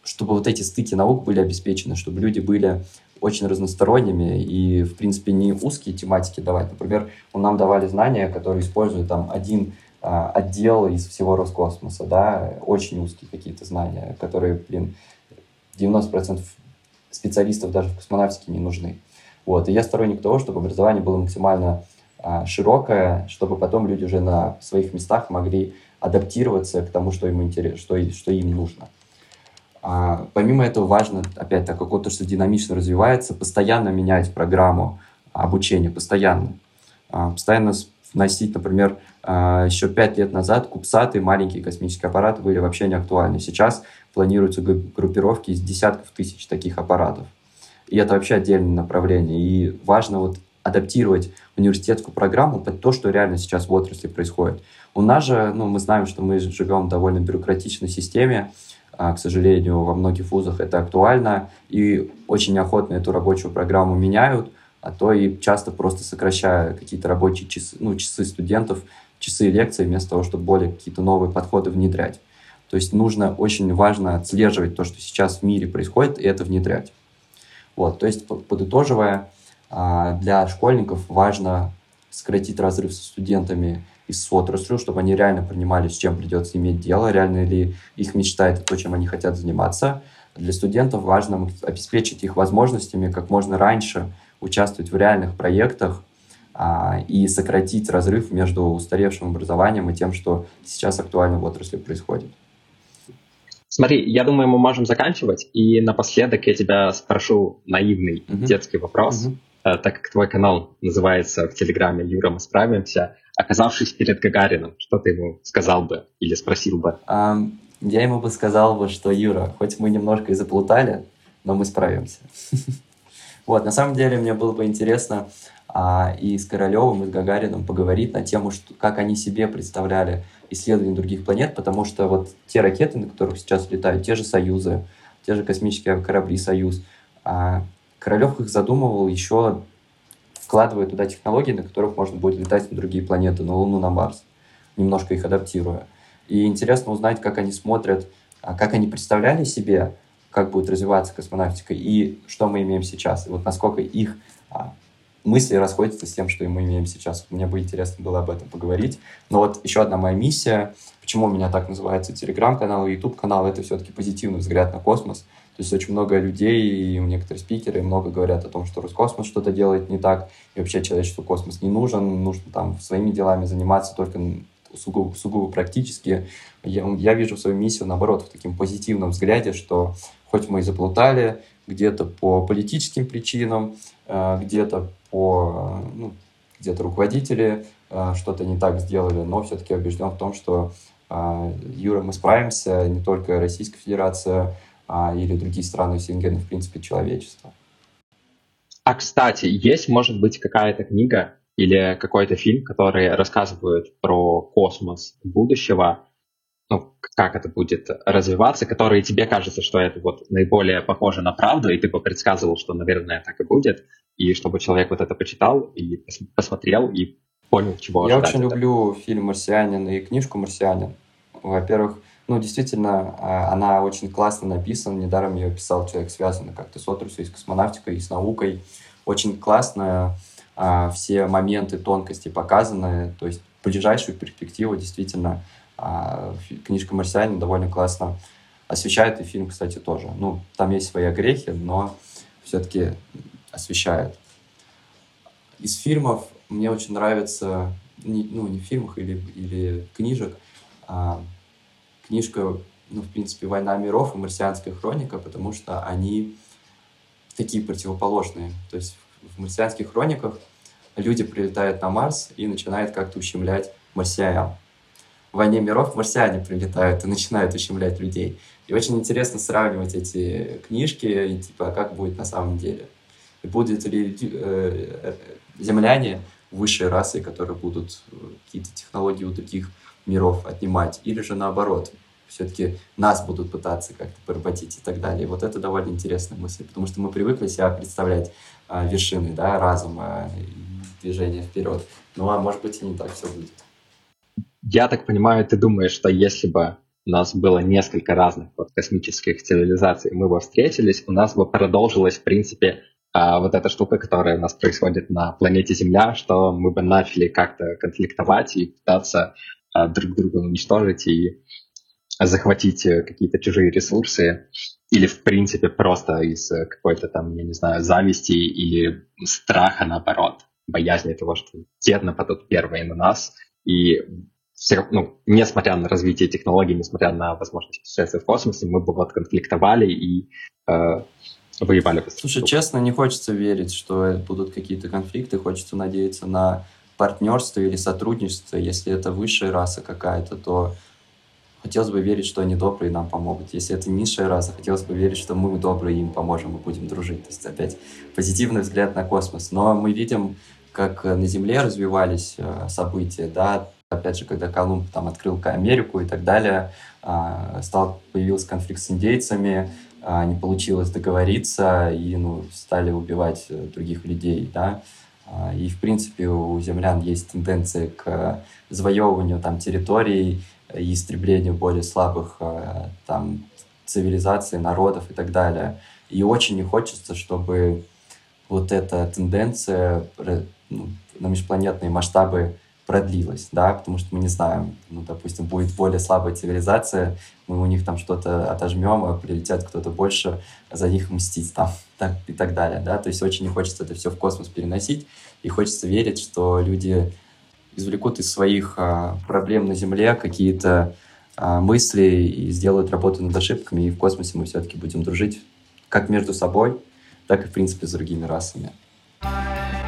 чтобы вот эти стыки наук были обеспечены, чтобы люди были очень разносторонними и, в принципе, не узкие тематики давать. Например, нам давали знания, которые используют там один а, отдел из всего Роскосмоса, да, очень узкие какие-то знания, которые, блин, 90% специалистов даже в космонавтике не нужны. Вот. И я сторонник того, чтобы образование было максимально а, широкое, чтобы потом люди уже на своих местах могли адаптироваться к тому, что им, интерес, что, что им нужно. А, помимо этого важно, опять так как отрасль динамично развивается, постоянно менять программу обучения, постоянно. А, постоянно вносить, например, а, еще пять лет назад кубсаты, маленькие космические аппараты были вообще не актуальны. Сейчас планируются группировки из десятков тысяч таких аппаратов. И это вообще отдельное направление. И важно вот адаптировать университетскую программу под то, что реально сейчас в отрасли происходит. У нас же, ну, мы знаем, что мы живем в довольно бюрократичной системе, а, к сожалению, во многих вузах это актуально, и очень неохотно эту рабочую программу меняют, а то и часто просто сокращая какие-то рабочие часы, ну, часы студентов, часы лекций, вместо того, чтобы более какие-то новые подходы внедрять. То есть нужно очень важно отслеживать то, что сейчас в мире происходит, и это внедрять. Вот, то есть, подытоживая, а, для школьников важно сократить разрыв со студентами из отраслью, чтобы они реально понимали, с чем придется иметь дело, реально ли их мечта — это то, чем они хотят заниматься. Для студентов важно обеспечить их возможностями как можно раньше участвовать в реальных проектах а, и сократить разрыв между устаревшим образованием и тем, что сейчас актуально в отрасли происходит. Смотри, я думаю, мы можем заканчивать. И напоследок я тебя спрошу наивный uh-huh. детский вопрос. Uh-huh. Так как твой канал называется в Телеграме «Юра, мы справимся», оказавшись перед Гагарином, что ты ему сказал бы или спросил бы? Я ему бы сказал бы, что Юра, хоть мы немножко и заплутали, но мы справимся. Вот, на самом деле мне было бы интересно а, и с Королевым, и с Гагарином поговорить на тему, что, как они себе представляли исследование других планет, потому что вот те ракеты, на которых сейчас летают, те же Союзы, те же космические корабли Союз, а, Королев их задумывал еще вкладывая туда технологии, на которых можно будет летать на другие планеты, на Луну, на Марс, немножко их адаптируя. И интересно узнать, как они смотрят, а, как они представляли себе, как будет развиваться космонавтика и что мы имеем сейчас. И вот насколько их а, мысли расходятся с тем, что мы имеем сейчас. Мне бы интересно было об этом поговорить. Но вот еще одна моя миссия, почему у меня так называется телеграм-канал и YouTube-канал, это все-таки позитивный взгляд на космос. То есть очень много людей, и некоторые спикеры много говорят о том, что Роскосмос что-то делает не так, и вообще человечеству космос не нужен, нужно там своими делами заниматься только сугубо, сугубо практически. Я, я вижу свою миссию, наоборот, в таком позитивном взгляде, что хоть мы и заплутали где-то по политическим причинам, э, где-то по ну, где-то руководители э, что-то не так сделали, но все-таки убежден в том, что э, Юра, мы справимся, не только Российская Федерация а, или другие страны СНГ, но в принципе человечество. А кстати, есть, может быть, какая-то книга или какой-то фильм, который рассказывает про космос будущего, ну, как это будет развиваться, который тебе кажется, что это вот наиболее похоже на правду, и ты бы предсказывал, что, наверное, так и будет, и чтобы человек вот это почитал и посмотрел и понял, чего Я очень люблю фильм «Марсианин» и книжку «Марсианин». Во-первых, ну, действительно, а, она очень классно написана. Недаром ее писал человек, связанный как-то с отраслью, с космонавтикой, и с наукой. Очень классно а, все моменты, тонкости показаны. То есть ближайшую перспективу действительно а, книжка «Марсианин» довольно классно освещает, и фильм, кстати, тоже. Ну, там есть свои огрехи, но все-таки освещает. Из фильмов мне очень нравится, ну, не в фильмах или, или книжек, а книжка, ну, в принципе, «Война миров» и «Марсианская хроника», потому что они такие противоположные. То есть в «Марсианских хрониках» люди прилетают на Марс и начинают как-то ущемлять марсиан в «Войне миров» марсиане прилетают и начинают ущемлять людей. И очень интересно сравнивать эти книжки, и, типа, а как будет на самом деле. И будут ли э, э, земляне высшие расы, которые будут э, какие-то технологии у других миров отнимать, или же наоборот, все-таки нас будут пытаться как-то поработить и так далее. Вот это довольно интересная мысль, потому что мы привыкли себя представлять а, вершины да, разума и движения вперед. Ну а может быть и не так все будет. Я так понимаю, ты думаешь, что если бы у нас было несколько разных вот космических цивилизаций, мы бы встретились, у нас бы продолжилась, в принципе, а, вот эта штука, которая у нас происходит на планете Земля, что мы бы начали как-то конфликтовать и пытаться друг друга уничтожить и захватить э, какие-то чужие ресурсы, или, в принципе, просто из какой-то там, я не знаю, зависти или страха, наоборот, боязни того, что те нападут первые на нас, и все, ну, несмотря на развитие технологий, несмотря на возможность путешествия в космосе, мы бы вот конфликтовали и э, воевали. Бы Слушай, честно, не хочется верить, что будут какие-то конфликты, хочется надеяться на партнерство или сотрудничество. Если это высшая раса какая-то, то хотелось бы верить, что они добрые и нам помогут. Если это низшая раса, хотелось бы верить, что мы добрые им поможем и будем дружить. То есть опять позитивный взгляд на космос. Но мы видим, как на Земле развивались э, события, да, Опять же, когда Колумб там открыл Америку и так далее, а, стал, появился конфликт с индейцами, а, не получилось договориться, и ну, стали убивать э, других людей, да. А, и, в принципе, у землян есть тенденция к завоевыванию там, территорий и истреблению более слабых там, цивилизаций, народов и так далее. И очень не хочется, чтобы вот эта тенденция ну, на межпланетные масштабы продлилась, да, потому что мы не знаем, ну, допустим, будет более слабая цивилизация, мы у них там что-то отожмем, а прилетят кто-то больше, за них мстить там так, и так далее, да, то есть очень не хочется это все в космос переносить, и хочется верить, что люди извлекут из своих а, проблем на Земле какие-то а, мысли и сделают работу над ошибками, и в космосе мы все-таки будем дружить как между собой, так и, в принципе, с другими расами. thank